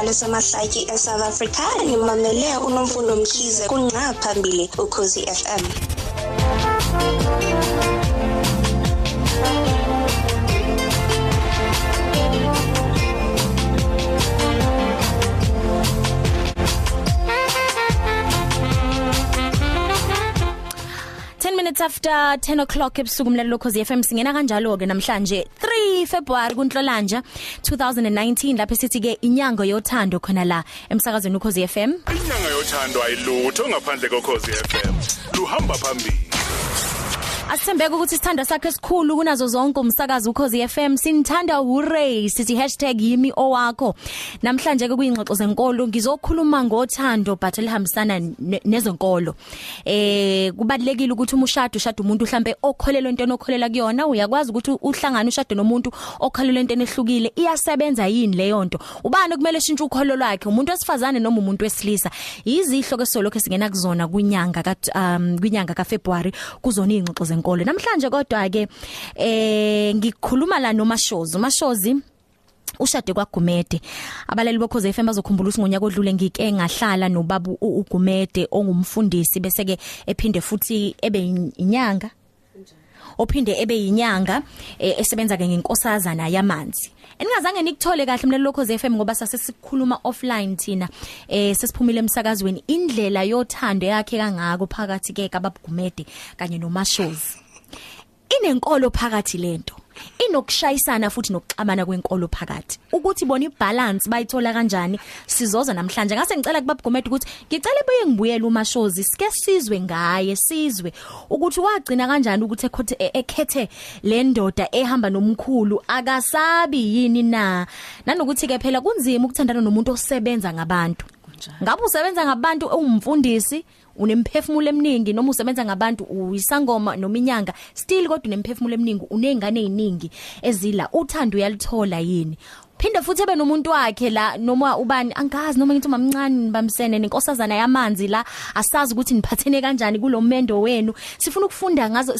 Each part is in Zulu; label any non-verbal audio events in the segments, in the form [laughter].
isihlalo samahlatyi eSouth Africa ngimamele unomfundo Mkhize kunqa phambili ukhosi FM minutes after 10 o'clock ebusuku umlalelo lokhozi FM singena kanjalo ke namhlanje 3 February kunhlolanja 2019 lapho sithi ke inyango yothando khona la emsakazweni ukhozi FM inyanga yothando ayilutho ngaphandle kokhozi FM luhamba phambili. Asithembeke ukuthi sithanda sakhe esikhulu kunazo zonke umsakazi ukhozi FM sinithanda hooray sithi #yimi owakho. Namhlanje ke kuyingxoxo zenkolo. Ngizokhuluma ngothando but elihambisana nezenkolo. Eh kubalekile ukuthi uma ushada ushada umuntu mhlambe okholelwa into enokholela kuyona. Uyakwazi ukuthi uhlangane ushade nomuntu okholelwa into enehlukile iyasebenza yini leyo nto? Ubani kumele eshintshe ukholo lwakhe? Umuntu wesifazane noma umuntu wesilisa? Izihlo ke solokho singena kuzona kwinyanga ka um kwinyanga ka February kuzona ingxoxo zenkolo namhlanje kodwa ke eh ngikhuluma la nomashozi. Umashozi ushade kwaGumede. Abalali bokhoze FM bazokhumbula ukuthi ngonyaka odlule ngike ngahlala nobaba uGumede ongumfundisi bese ke ephinde futhi ebe inyanga ophinde ebe yinyanga esebenza ke ngenkosazana yamanzi. Eningazange nikuthole kahle mlelo lokhoze FM ngoba sasesikhuluma offline thina eh sesiphumile emsakazweni. Indlela yothando yakhe kangako phakathi ke kababugumede kanye nomashozi. Inenkolo phakathi lento. Inokushayisana futhi nokuxabana kwenkolo phakathi. Ukuthi bona ibalance bayithola kanjani? Sizoza namhlanje. Ngase ngicela kubabugomede ukuthi ngicela buye ngibuyele umashozi sike sizwe ngaye sizwe. Ukuthi wagcina kanjani ukuthi ekhethe ekhethe le ndoda ehamba nomkhulu? Akasabi yini na? Nanokuthi ke phela kunzima ukuthandana nomuntu osebenza ngabantu. Ngabe usebenza ngabantu ungumfundisi unemphefumulo eminingi noma usebenza ngabantu uyisangoma noma inyanga still kodwa unemphefumulo eminingi unezingane eziningi ezila. Uthando uyalithola yini? Phinde futhi ebe nomuntu wakhe la noma ubani angazi noma ngithi mamncane bamsene nenkosazana yamanzi la asazi ukuthi niphathene kanjani kulomendo wenu. Sifuna ukufunda ngazo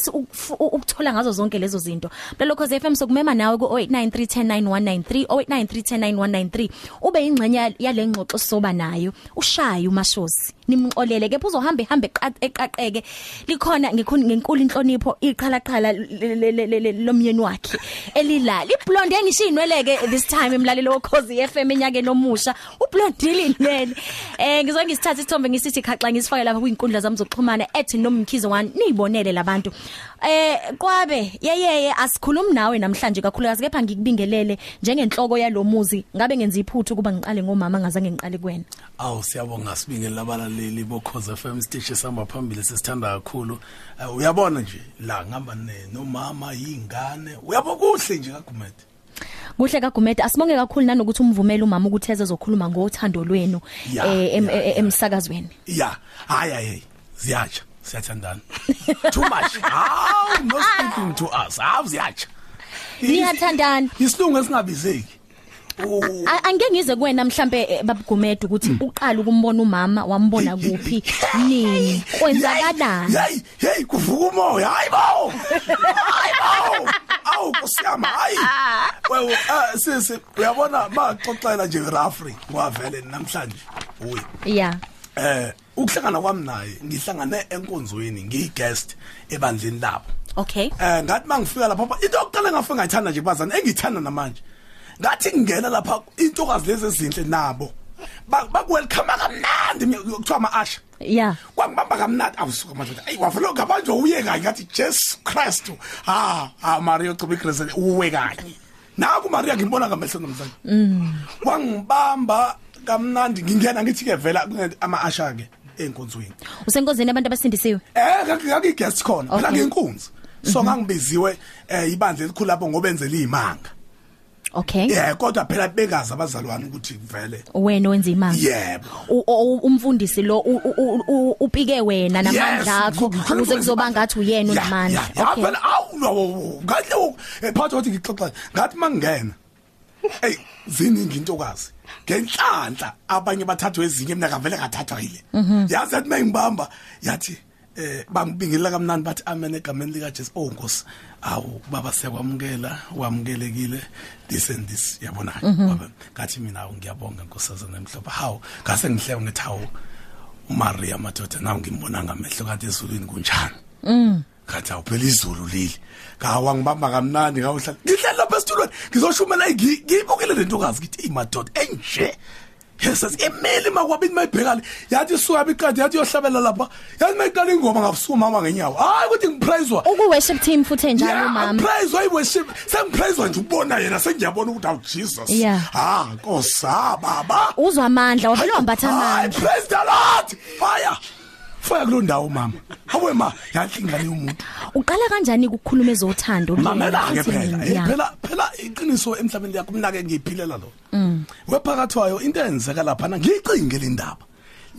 ukuthola ngazo zonke lezo zinto. Lokho ze FM sokumema nawe ku 0893109193 0893109193 ube ingxenye yale ngxoxo soba nayo. Ushaye umashozi nimxolele ke uzohamba ehambe eqaqeke. Likhona ngenkulu inhlonipho iqhala qhala lomyeni wakhe elilala iblonde engishinweleke this time emlalelo wokhozi FM enyakeni omusha. Ublondile nene eh ngizonke ngisithatha isithombe ngisithi khaxa ngisifake lapha kwinkundla zami zokuxhumana @nomkhizo 1 niyibonele labantu eh kwabe yeyeye asikhulumi nawe namhlanje kakhulukazi kepha ngikubingelele njengenhloko yalomuzi ngabe ngenza iphuthu kuba ngiqale ngomama ngazange ngiqale kuwena? Awu siyabonga sibingele labalaleli bokhoze FM station samba phambili sesithanda kakhulu. Uyabona nje la ngihamba nomama yingane uyabo kuhle nje kagumede? Kuhle kagumede asibonge kakhulu nanokuthi umvumela umama ukuthi eze zokhuluma ngothando lwenu eh emsakazweni. Ya hayi hayi ziyatsha siyathandana. [laughs] Too much how no speaking to us how ziyatsha. Niyathandana. Isilungu esingabizeki Angeke ngize kuwena mhlambe babugumede ukuthi uqala ukumbona umama wambona kuphi? nini? kwenzakalani? hey hey kuvuka umoya hayibo hayibo awu kusiyama hayi. Wewe sisi uyabona maxoxela nje referee ngwavele namhlanje uyi yeah eh ukuhlangana kwami naye ngihlangane enkonzweni ngiyiguest ebandleni labo. Okay. Eh ngathi mangifika lapha into yokuqala ngafika ngayithanda nje bazana engithanda namanje ngathi ngena lapha intokazi lezi ezinhle nabo. Bakwelcome kamnandi kuthiwa ama asha yeah kwangibamba kamnandi. Awusuka madoda ayi wavela ngabanje uye kanye ngathi Jesus Christ. Ha ha Maria Cobi Grace uwe kanye. Naku Maria ngimbona ngamehlo nomzane mm. Kwangibamba kamnandi ngingena ngithi ke vela ama asha ke enkonzweni usenkonzweni abantu abasindisiwe? Eh ngaki guest khona. Phela ngenkunzi. So ngangibiziwe ibandla elikhulu lapho ngobenzela izimanga Okay. Yeah, kodwa phela bekazi abazalwane ukuthi vele wena wenza imanga. Yebo. Umfundisi lo upike wena namandla akho ukuze kuzoba ngathi uyena unamandla. Okay. Phela awu ngathi phakathi ukuthi ngixoxa ngathi mangena. [laughs] Hey, ziningi intokazi. Ngenhlanhla abanye bathathwa ezinye mina kavele ngathathwa yile. Yazi athi mayingibamba yathi eh bangibingelela kamnandi bathi amen egameni lika Jesu oh Nkosi. Awu baba siyakwamukela wamukelekile. This and this yabona? Baba ngathi mina ngiyabonga nkosazana emhlophe. Hawu ngase ngihleke ngithi hawu uMaria madoda nawu ngimbona ngamehlo kanti ezulwini kunjani? Mm. Ngathi awuphela izulu leli. Ngawa ngibamba kamnandi ngawuhlala. Ngihlala lapha esitulweni ngizoshumela ngiyibukele lento kazi ngithi imadoda enje? Yesus emeli makwabini mayibhekale yathi suka biqadi yathi yohlabela lapha. Yathi mayiqala ingoma ngabusuku mama ngenyawo. Hayi ukuthi ngipraise uku worship team futhi enjalo mama. praise i worship sengipraise nje ubona yena sengiyabona ukuthi awu Jesus. Yeah. ah nkosi ah baba. Uzwa amandla wavele wambatha Hayi, amandla. praise the lord. Fire. Fire kulo ndawo mama. Hawe ma yahlingane umuntu uqala kanjani ukukhuluma ezothando? Mamela ke Futhi phela. Mina, eh, yeah. phela phela iqiniso emhlabeni yakho mnake ngiyiphilela lo. Wephakathi wayo into eyenzeka lapha na ngiyicinge le ndaba.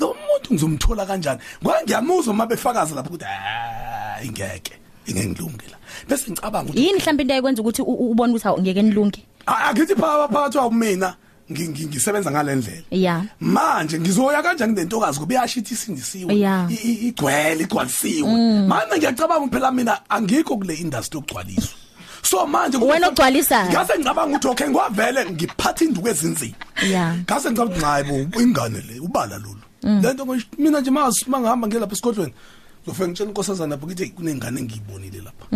Lo muntu ngizomthola kanjani? Ngoba ngiyamuzwa uma befakaza lapha ukuthi hayi ngeke ingengilungela bese ngicabanga ukuthi yini mhlawumbe into ekwenza ukuthi u- u- ubone ukuthi awungeke nilunge "Ah, akithi phakathi phakathi wayo mina. ngi- ngi- ngisebenza ngalendlela Yeah. manje ngizoya kanjani nentokazi kube yashithi isindisiwe Yeah. i- i- igcwele igcwalisiwe. Manje ngiyacabanga phela mina angikho kule industry yokugcwaliswa. So manje Wena ogcwalisayo. ngase ngicabanga ukuthi okay ngwavele ngiphatha induku ezinzima. Yeah. ngase ngicabanga ukuthi hayi bo ingane le ubala lolu. Lento ngisho mina nje mas mangihamba ngelapha esigodlweni zofika ngitshela inkosazana lapho ngithi kunengane engiyibonile lapha.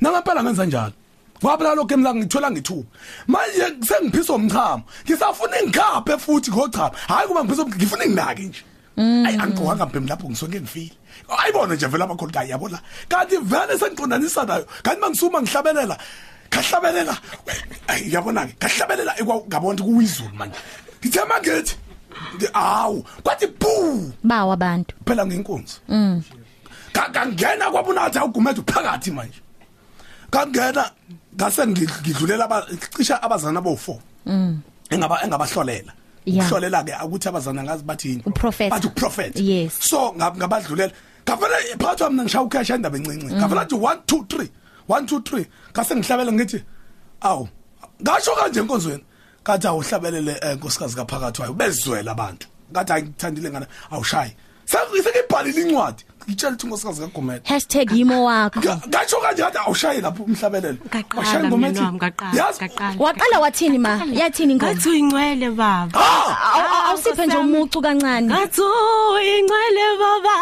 Nangaphela ngenza njalo. Phela lokho emla ngithola ngithuba manje sengiphiswa umchamo ngisafuna ingikhaphe futhi ngochama hayi kuba ngiphiswa ngifuna nginake nje. Ayi angicwanga mpembi lapho ngisonke ngifile. Ayibona nje vele abakhulu kayi yabona? Kanti vele sengiqondanisa nayo. Kanti mangisuma ngihlabelela kahlabelela yabona ke kahlabelela ngabona kuwizulu manje. Ngithe mangithi ngi- awu kwathi boo bawa abantu. Phela ngenkunzi. Ka- kangena kwabunathi awugumede phakathi manje. Kangena ngase ngid- ngidlulela aba- cisha abazana abo4 engaba engabahlolela. Yeah. ukuhlolela ke ukuthi abazana ngazi bathi yini. Uprofeta. bathi uprofet Yes. so ngab- ngabadlulela. Ngavele phakathi wami ngishaya ukhesha indaba encinci. Ngavele athi 1 2 3 1 2 3 ngase ngihlabela ngithi awu ngasho kanje enkonzweni kathi awuhlabelele eh, nkosikazi kaphakathi wayo. Bezwela abantu. Ngathi ayithandile ngane. Awushayi. Sekibhalile incwadi. Ngitshela ukuthi nkosikazi kagomede #yimo wakho. Ngatsho kanje ngathi awushayi lapho umhlabelelo Ngaqala, Washaya ingoma mngani ethi, wami, ngaqala, yazi- ngaqala. waqala wathini ma? Yathini ingoma ngathi uyingcwele baba. Ah! Awu- awu- awusiphe nje umucu kancane. ngathi uyingcwele baba.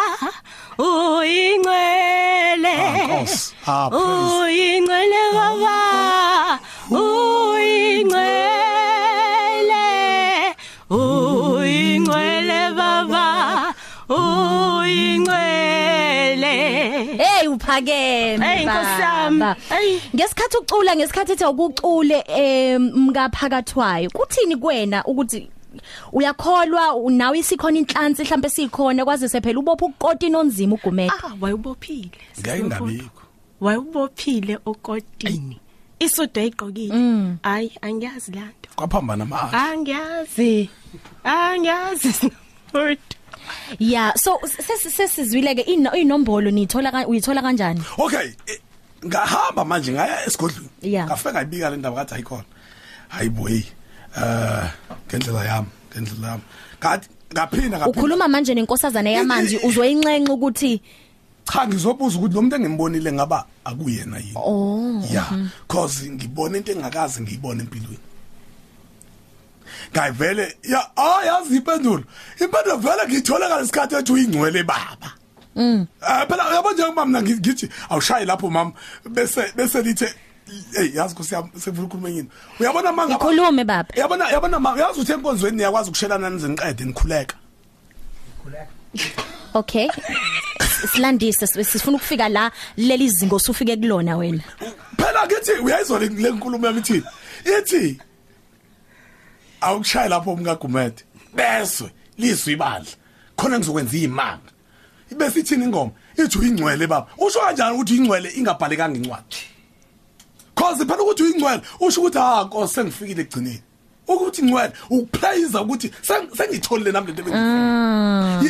Uyingcwele. Ah, Nkosi. Ah, praise. uyingcwele baba. Uyingcwele. Hey uphakeme Hey. Hey. ngesikhathi ucula ngesikhathi ethi ukucule emkaphakathwayo kuthini kuwena ukuthi uyakholwa nawe isikhona inhlansi mhlawumbe sikhona kwazise phela ubopha ukuqota onzima ugumede? Ah wayubophile ngeke ngabikho wayubophile okotini. Isudu ayiqokile Mm. hayi angiyazi lanto kwaphambana amahla angiyazi. Angiyazi. [laughs] Lord yeah so sesi- sesizwile ke ino- inombolo nithola ka- uyithola kanjani? Okay eh, ngahamba manje ngaya esigodlweni. Yeah. ngafika ngayibika le ndaba kathi ayikhona hayibo hey eh ngendlela yami ngendlela yami. Ngathi ngaphinda ngaphinda ukhuluma manje nenkosazana yamanzi uzoyinxenxa ukuthi cha ngizobuza ukuthi lo muntu engimbonile ngaba akuyena yini? Oh yeah cause ngibona into engakazi ngiyibona empilweni ngayivele ya ah yazi impendulo. Impendulo vele ngiyithola ngalesikhathi ethi uyingcwele baba mm. Eh phela yabo njengoba mina ngi- ngithi awushayi lapho mama. Bese bese lithe hey yazi kusi sefuna ukukhuluma yini? Uyabona manga Ngikhulume, baba. yabona yabona mama yazi uthi enkonzweni niyakwazi ukushelana nizeniqede nikhuleka. Okay. Silandise s- sifuna ukufika la leli zingo usufike kulona wena. Phela ngithi uyayizwa le le nkulumo yami ithini? Ithi awukushaya lapho umkagumede. Bese lizwe ibandla. Khona ngizokwenza imanga bese ithini ingoma? Ithi uyingcwele baba. Usho kanjani ukuthi uyingcwele ingabhalekanga incwadi? Cause phela ukuthi uyingcwele usho ukuthi ah nkosi sengifikile egcineni ukuthi ingcwele ukupraise ukuthi seng- sengitholile nami lento bengifuna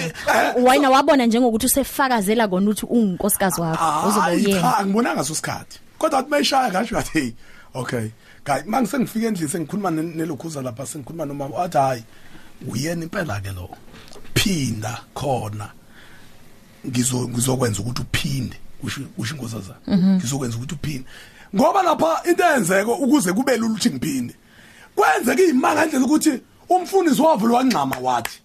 wena wabona njengokuthi usefakazela kona ukuthi unginkosikazi wakho uzoba Hayi, uyena cha ngibona ngaso isikhathi. Kodwa athi mayishaya ngasho athi hey okay. Guy manje sengifika endlini sengikhuluma ne- nelokhuza lapha sengikhuluma nomama athi hayi uyena impela ke lo. Phinda khona. Ngizo ngizokwenza ukuthi uphinde kusho kusho inkosazana. Ngizokwenza ukuthi uphinde. Ngoba lapha into eyenzeko ukuze kube lula ukuthi ngiphinde. Kwenzeka izimanga ngendlela ukuthi umfundisi wavula wangxama wathi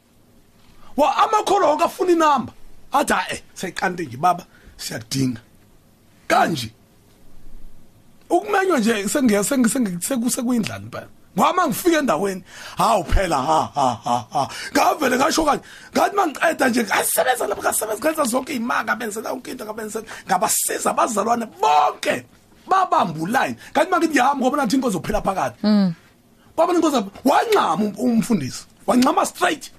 wa amakholo wonke afuna inamba. Athi hayi seyiqante nje baba siyadinga. Kanje ukumenywa nje sengiya sengisekuyindlala impela ngama ngifika endaweni hawu phela ha ha ha ha. Ngavele ngasho kanje ngathi mangiqeda nje asebenza lapha kasebenza ngenza zonke izimanga benzela yonke into ngabenzela ngabasiza abazalwane bonke. Babamba uline kanti manje ngiyahamba ngoba nathi inkozo phela phakathi. Kwaba inkozo wancama um- umfundisi. Wancama straight.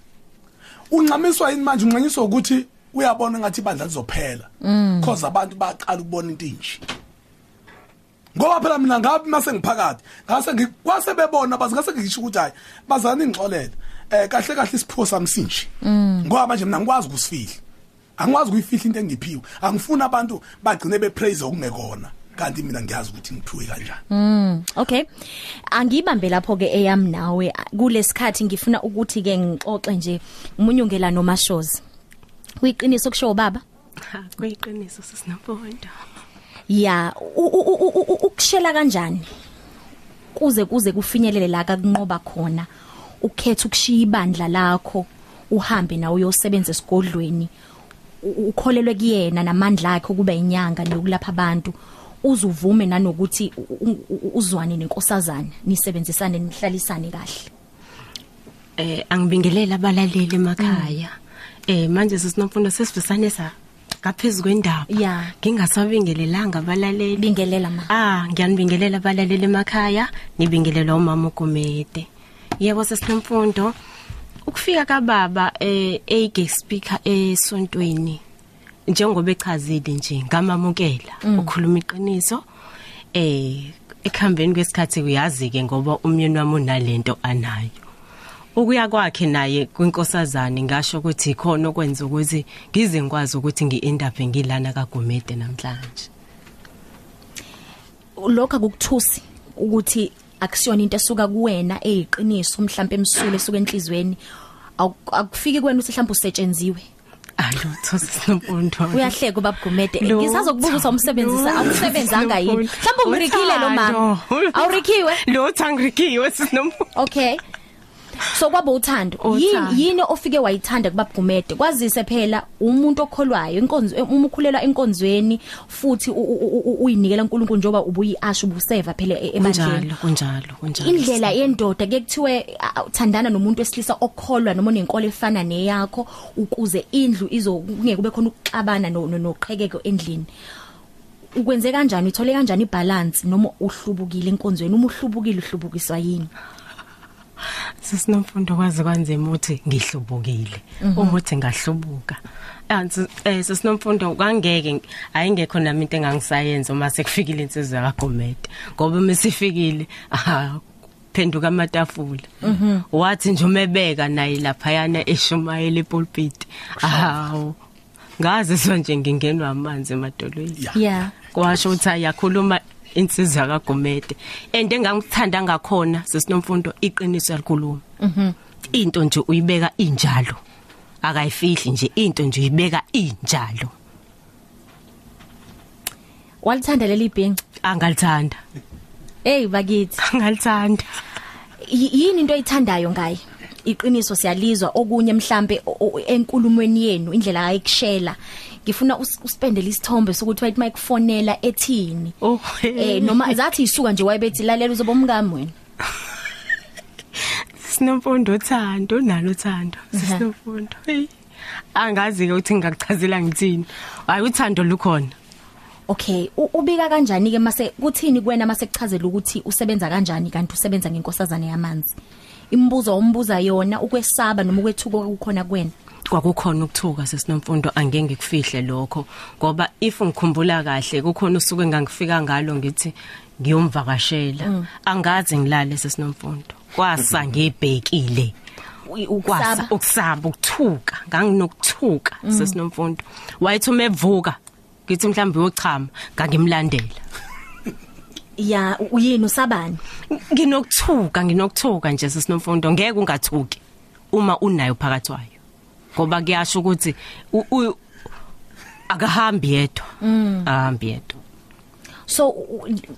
Unqamiswa yini manje? Unqanyiswa ukuthi uyabona ngathi ibandla lizophela. Because abantu baqala ukubona into inje. Ngoba phela mina ngabe mase ngiphakathi ngase ngikwase bebona bazi ngase ngisho ukuthi hayi bazana ingxolele eh kahle kahle isipho sami sinje ngoba manje mina ngikwazi ukusifihla angikwazi ukuyifihla into engiphiwe angifuni abantu bagcine bepraise okungekona kanti mina ngiyazi ukuthi ngiphiwe kanjani Mm, okay. Angibambe lapho ke eyam nawe kulesikhathi ngifuna ukuthi ke ngixoxe nje umunyungela nomashozi. Kuyiqiniso kusho baba? Ha kuyiqiniso sisinaponto. Ya, ukushela kanjani? Kuze kuze kufinyelele la kunqoba khona. Ukhetha ukushiya ibandla lakho uhambe nawe uyosebenza esigodlweni. ukholelwe kuyena namandla akhe kuba inyanga nokulapha abantu uzuvume nanokuthi uzwane nenkosazana nisebenzisane nihlalisane kahle Eh angibingelela abalaleli emakhaya. Eh manje sisinomfundo sesifisane sa ngaphezulu kwendaba. Ya. Ngingasabingelelanga abalaleli. bingelela ma Ah, ngiyanibingelela abalaleli emakhaya, nibingelela umama uGumede. Yebo sesinomfundo. Ukufika kababa eh a guest speaker esontweni njengoba echazile nje ngamamukela ukhuluma iqiniso eh ekhambeni kwesikhathi uyazi ke ngoba umyeni wami unalento anayo ukuya kwakhe naye kwinkosazane ngasho ukuthi ikhona okwenza ukuthi ngize ngikwazi ukuthi ngiendape ngilana kaGumede namhlanje. Lokho akukuthusi ukuthi akusiyona into esuka kuwena eyiqiniso mhlawumbe emsule esuka enhlizweni. Awu- akufiki kwena ukuthi mhlawumbe usetshenziwe alutho sinomfundo uyahleka ubabugumede Lutho. ngisazokubuza ukuthi awumsebenzisa awusebenzanga yini mhlawumbe ungirikile lo mama. Awurikiwe lutho angirikiwe sinomfundo okay. So kwaba uthando. Yini Uthando. yini ofike wayithanda kubabugumede kwazise phela umuntu okholwayo inkonzo uma ukhulelwa enkonzweni futhi u- u- u- uyinikela uNkulunkulu njoba ubuyi asho ubuseva phela e- ebandleni kunjalo kunjalo kunjalo. Indlela yendoda ke kuthiwe ah, uthandana nomuntu wesilisa okholwa noma nenkolo efana neyakho ukuze indlu izokungeke kube khona ukuxabana no- no- noqhekeko endlini. Ukwenze kanjani? Uthole kanjani ibalance noma uhlubukile enkonzweni? Uma uhlubukile uhlubukiswa yini? Sisinomfundo kwazi kwanzema ukuthi ngihlubukile. Uma uthi ngahlubuka. Anzi eh sisinomfundo kwangeke ayingekho nami into engangisayenza uma sekufikile insizwa kaGomede ngoba uma sifikile ah phenduka amatafula. Wathi nje umebeka naye lapha yana eshumayela epulpit awu ngaze sonje ngingenwa amanzi emadolweni. Yeah. Kwasho ukuthi ayakhuluma insizwa kaGomede and engangithanda ngakhona sesinomfundo iqiniso yalikhuluma mhm. Into nje uyibeka injalo. Akayifihli nje into nje uyibeka injalo. Walithanda leli bhenci angalithanda. Hey bakithi. Angalithanda. Yini into oyithandayo ngaye? Iqiniso siyalizwa okunye mhlambe enkulumweni yenu indlela ayikushela ngifuna us- usipendele isithombe sokuthi wayithi mayikufonela ethini. Oh eh noma zathi isuka nje wayebethi lalela uzoba umngami wena. [laughs] Sinomfundo uthando nalo uthando sinomfundo. Hey. Angazi ke ukuthi ngingakuchazela ngithini. Hayi uthando lukhona. Okay u- ubika kanjani ke mase kuthini kuwena mase kuchazela ukuthi usebenza kanjani kanti usebenza ngenkosazana yamanzi? Imibuzo ombuza yona ukwesaba noma ukwethuka ukukhona kuwena. Kwakukhona ukuthuka sesinomfundo angeke ngikufihle lokho. Ngoba if ngikhumbula kahle kukhona usuku engangifika ngalo ngithi ngiyomvakashela. Angazi ngilale sesinomfundo kwasa [laughs] ngibhekile U- kwasa ukusaba ukuthuka. Nganginokuthuka sesinomfundo wayethi umevuka ngithi mhlawumbe uyochama. Ngangimlandela. Ya uyini usabani? Nginokuthuka nginokuthuka nje sesinomfundo ngeke ungathuki uma unayo phakathi wayo. Ngoba kuyasho ukuthi akahambi yedwa. Ahambi yedwa. So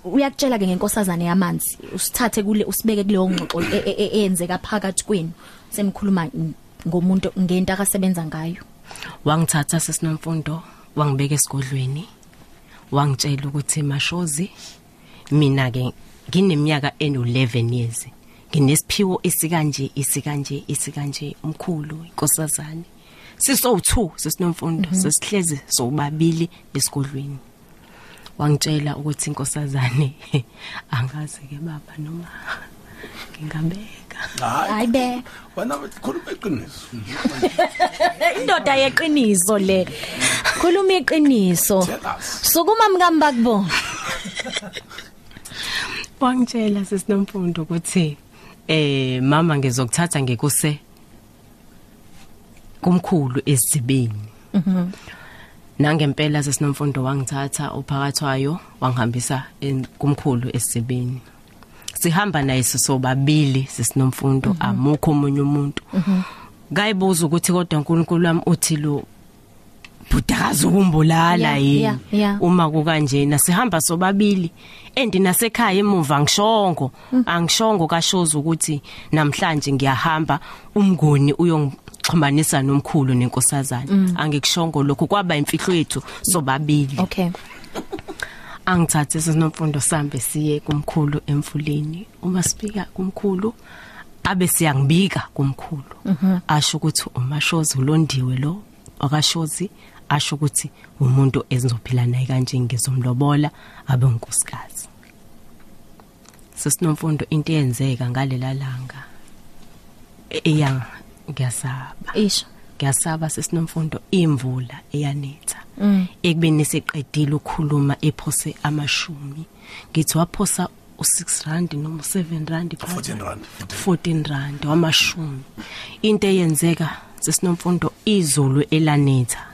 uyakutshela ke ngenkosazane yamanzi usithathe kule usibeke kuleyo ngxoxo e- e- e- eyenzeka phakathi kwenu senikhuluma n- ngomuntu ngento akasebenza ngayo? Wangithatha sesinomfundo wangibeka esigodlweni wangitshela ukuthi mashozi mina ke ngineminyaka eno11 years. Nginesiphiwo esikanje isikanje isikanje umkhulu inkosazane. Siso2 sesinomfundo sesihleze sobabili esigodlweni. Wangitshela ukuthi inkosazane [laughs] angazi ke baba noma ngingabeka. Hayi be. wena khuluma iqiniso. [laughs] Indoda yeqiniso le. Khuluma iqiniso. Sukuma mkamba kubo [laughs] wangitshela sesinomfundo ukuthi eh mama ngizokuthatha ngekuse kumkhulu esibeni mhm. Nangempela sesinomfundo wangithatha uphakathwayo wangihambisa en- kumkhulu esibeni sihamba naye sisobabili sesinomfundo amukho omunye umuntu. Ngayibuza ukuthi kodwa uNkulunkulu wami uthi lo budakazi ukumbulala yini? uma kukanjena sihamba sobabili endi nasekhaya emuva ngishongo angishongo kashoza ukuthi namhlanje ngiyahamba umngoni uyongixhumanisa nomkhulu nenkosazana. Angikushongo lokho kwaba imfihlo yethu sobabili. Okay. Angithathe sinomfundo sambe siye kumkhulu emfuleni. Uma sifika kumkhulu abe siyangibika kumkhulu. Asho ukuthi umashozi ulondiwe lo akashozi asho ukuthi umuntu ezizophila naye kanje ngizomlobola abe unkosikazi. Sesinomfundo into eyenzeka ngalela langa. Eya ngiyasaba. Isho. Ngiyasaba sesinomfundo imvula eyanetha. Ekubeni seqedile ukukhuluma ephose amashumi. Ngithi waphosa u6 rand noma u7 rand 14 rand. 14 rand wamashumi. Into eyenzeka sesinomfundo izulu elanetha.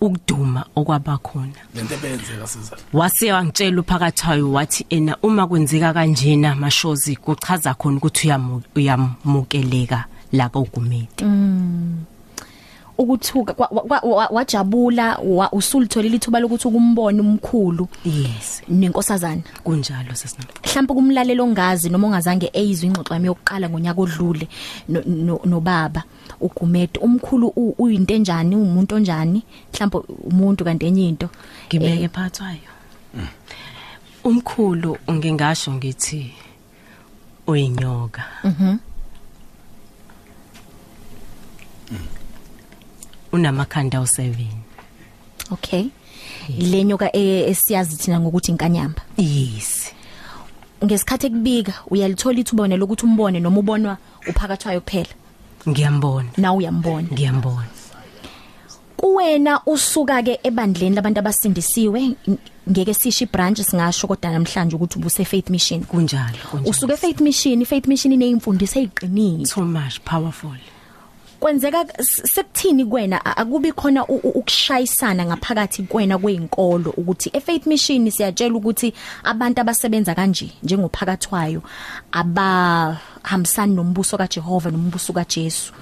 Ukuduma okwabakhona lento ebenzeka sizana wase wangitshela uphakathayo wathi ena uma kwenzeka kanjena mashozi kuchaza khona ukuthi uyamu- uyamukeleka la kogumeti ukuthuka wajabula wa- usulitholile ithuba lokuthi ukumbone umkhulu. Yes. Nenkosazana. Kunjalo sesinomfundo mhlawumbe kumlalelo ongazi noma ongazange eyizwe ingxoxo yami yokuqala ngonyaka odlule no- no- nobaba uGumede. Umkhulu uyinto enjani? Umuntu onjani? Mhlawumbe umuntu kanti enye into. Ngibeke phathwayo umkhulu ngingasho ngithi uyinyoka. Unamakhanda u7 okay. Lenyoka e- esiyazi thina ngokuthi inkanyamba. Yes. Ngesikhathi ekubika uyalithola ithuba wena lokuthi umbone noma ubonwa uphakathwayo kuphela? Ngiyambona. Na uyambona. Ngiyambona. Kuwena usuka ke ebandleni labantu abasindisiwe ng- ngeke sisho ibranch singasho kodwa namhlanje ukuthi ubuse faith mission. Kunjalo kunjalo. Usuke faith mission faith mission ineyimfundiso eziqinile too much powerful. Kwenzeka sekuthini kwena? A- akubi khona ukushayisana ngaphakathi kwena kweinkolo ukuthi efaith mission siyatshela ukuthi abantu abasebenza kanje njengophakathwayo abahambisani nombuso kaJehova nombuso kaJesu.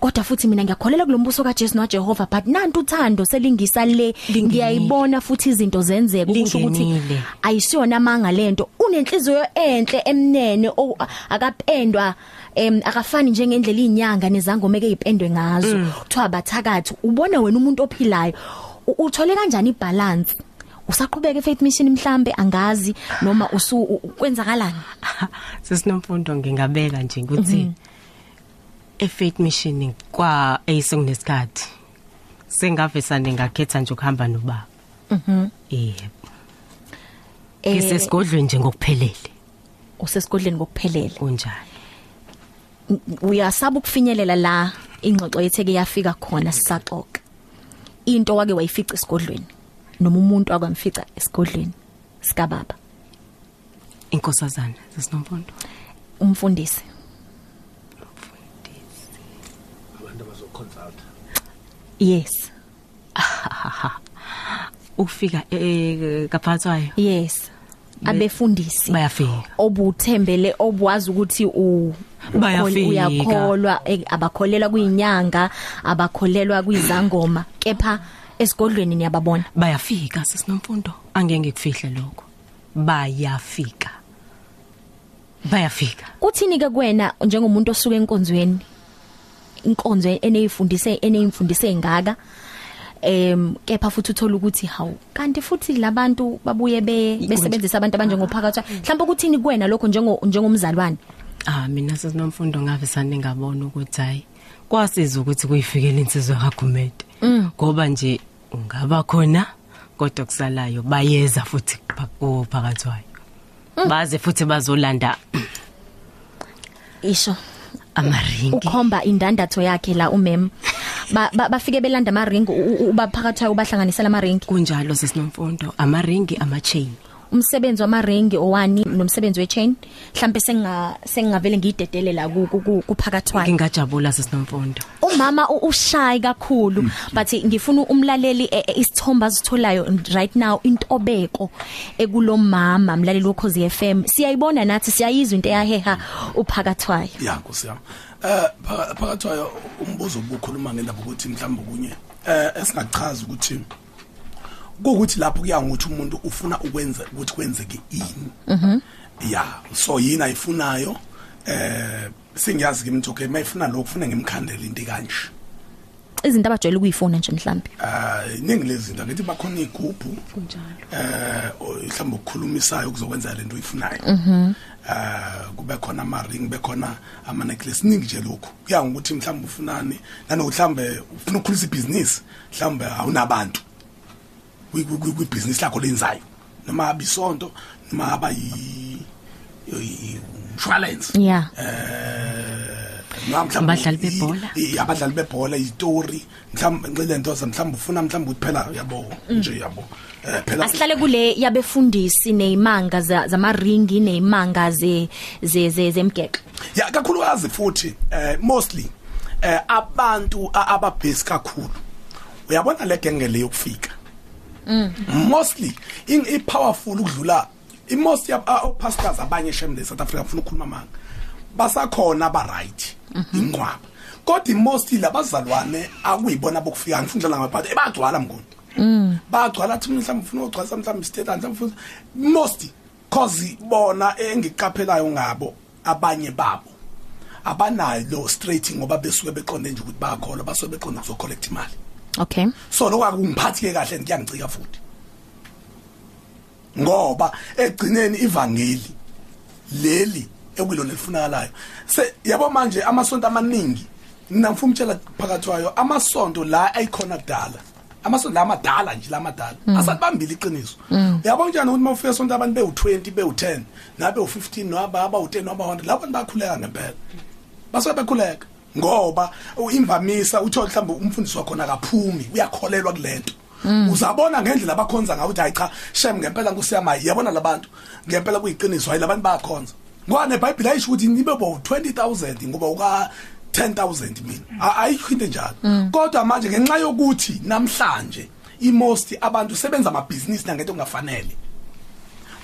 Kodwa futhi mina ngiyakholelwa kulombuso kaJesu noJehova but nantu uthando selingisa le. Ngiyayibona futhi izinto zenzeka ukuthi Lingenile. ayisiyona amanga lento. Unenhliziyo enhle emnene akapendwa em akafani njengendlela inyanga nezangoma ekeyipendwe ngazo. Kuthiwa bathakathi ubona wena umuntu ophilayo uthole kanjani ibalance? Usaqhubeka efaith mission mhlambe angazi noma usu kwenzakalani? [laughs] Sesinomfundo ngingabeka nje ukuthi efaith mission kwa eyisekunesikhathi sengavesane ngakhetha nje ukuhamba nobaba. Mhm. Yebo. Eh, ngisesigodlweni nje ngokuphelele. usesigodleni kokuphelele kunjalo. Uyasaba ukufinyelela la ingxoxo yetheke yafika khona sisaxoxa. Into wake wayifica esigodlweni noma umuntu akwamfica esigodlweni sika baba inkosazana sesinomfundo umfundisi. Abantu abazoconsult yes. [laughs] Ukufika eh kaphathwayo? Yes. Abefundisi. Bayafika. Obuthembele obwazi ukuthi u Bayafika. uyakholwa eh, abakholelwa kuyinyanga abakholelwa kwizangoma kepha esigodlweni niyababona. Bayafika sesinomfundo angeke ngikufihle lokho. Bayafika. Bayafika. Kuthini ke kuwena njengomuntu osuka enkonzweni? Inkonzo eneyifundise eneyimfundise ngaka? Em kepha futhi uthola ukuthi hawu kanti futhi labantu babuye be besebenzisa abantu abanjengophakathi mhlawumbe ukuthini kuwena lokho njengo njengomzalwane? Ah mina sesinomfundo ngave sande ngabona ukuthi hayi kwasiza ukuthi kuyifikele insizwe kagumede. Ngoba nje ungaba khona kodwa kusalayo bayeza futhi phakathi wayo. Baze futhi bazolanda isho. amaringi ukhomba indandatho yakhe la umem. ba ba- bafike belanda amaring ubaphakathi ubahlanganisela amaring kunjalo sesinomfundo. Amaringi ama chain umsebenzi wamaring owani nomsebenzi wechain mhlambe senga sengavele ngidedele la ku- ku- ku- kuphakathwayo ngingajabula sesinomfundo. Umama u- ushayi kakhulu but ngifuna umlaleli e- e- isithombe azitholayo right now intobeko ekulomama mlaleli wokhozi FM siyayibona nathi siyayizwa into eyaheha uphakathwayo ya nkosi yami. Eh phaka- phakathi kwayo umbuzo obukhuluma ngendaba ukuthi mhlawumbe kunye eh esingachaza ukuthi kuukuthi lapho kuya ngokuthi umuntu ufuna ukwenza ukuthi kwenzeke ini. Mhm. Ya so yini ayifunayo? Eh singiyazi ke mntu okay mayifuna lokho ufuna ngimkhandela into kanje izinto abajwayele ukuyifuna nje mhlambe eh iningi lezi zinto ngithi bakhona igroup eh o- mhlawumbe ukukhulumisayo kuzokwenza lento oyifunayo. Eh kube khona ama ring bekhona ama necklace ningi nje lokho kuya ngokuthi mhlawumbe ufunani nanokuthi mhlawumbe ufuna ukukhulisa ibhizinisi mhlawumbe awunabantu kwi business lakho lenzayo noma abisonto noma aba yi insurance yeah. Mhlawumbe Abadlali i- bebhola. i- abadlali bebhola istory mhlawumbe ngile nto mhlawumbe ufuna mhlawumbe ukuthi phela yabo nje yabo eh phela asihlale kule yabefundisi neimanga za- zamaringi neimanga ze ze ze- zemgexo? Ya kakhulukazi futhi eh mostly eh abantu a- ababhesi kakhulu uyabona le genge le yokufika? Mostly in i powerful ukudlula i most ya uh, pastors abanye shem le South Africa ufuna ukukhuluma manga basakhona ba right inqwaba kodwa mostly labazalwane akuyibona bokufika ngifunda la ngapha ebagcwala mnguni. Bagcwala athi mhlawumbe ufuna ukugcwalisa mhlawumbe state mhlawumbe ufuna most cause bona engiqaphelayo ngabo abanye babo abanayo straight ngoba besuke beqonde nje ukuthi bayakhola basuke beqonde kuzo collect imali. Okay. So lokho akungiphathi kahle ngiyangicika futhi. Ngoba egcineni ivangeli leli ekulona lifunakalayo se yabo manje amasonto amaningi mina ngifuna umtshela phakathi kwayo amasonto la ayikhona kudala. Amasonto la amadala nje la amadala. Asabambile iqiniso. Uyabona njani ukuthi mawufika sonto abantu bewu20 bewu10 nabe u15 noma aba u10 noma 100 lapho bakhuleka ngempela. Basuke bekhuleka ngoba imvamisa uthola mhlawumbe umfundisi wakho akaphumi uyakholelwa kulento. Uzabona ngendlela abakhonza ngawo ukuthi hayi cha shem ngempela kusiyama yabona labantu ngempela kuyiqiniso hayi labantu bayakhonza. Ngoba neBhayibheli ayisho ukuthi nibe bo 20000 ngoba uka 10000 mina. A- ayikho into enjalo kodwa manje ngenxa yokuthi namhlanje imost abantu sebenza amabhizinisi nangento engafanele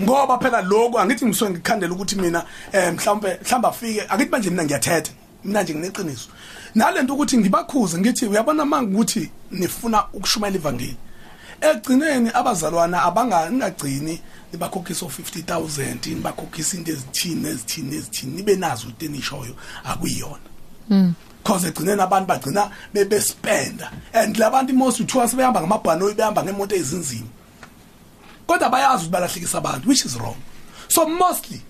ngoba phela lokho angithi ngisuke ngikhandela ukuthi mina eh mhlawumbe mhlamba afike akithi manje mina ngiyathetha. Mina nje ngineqiniso. Nalento ukuthi ngibakhuze ngithi uyabona manje ukuthi nifuna ukushumayela ivangeli egcineni abazalwana abangangagcini nibakhokhisa 50000 nibakhokhisa into ezithini ezithini ezithini nibe nazo into enishoyo akuyiyona cause egcineni abantu bagcina bebespenda and labantu most uthiwa sebehamba ngamabhanoyi behamba ngemoto ezinzima. Kodwa bayazi ukuthi balahlekisa abantu which is wrong. So mostly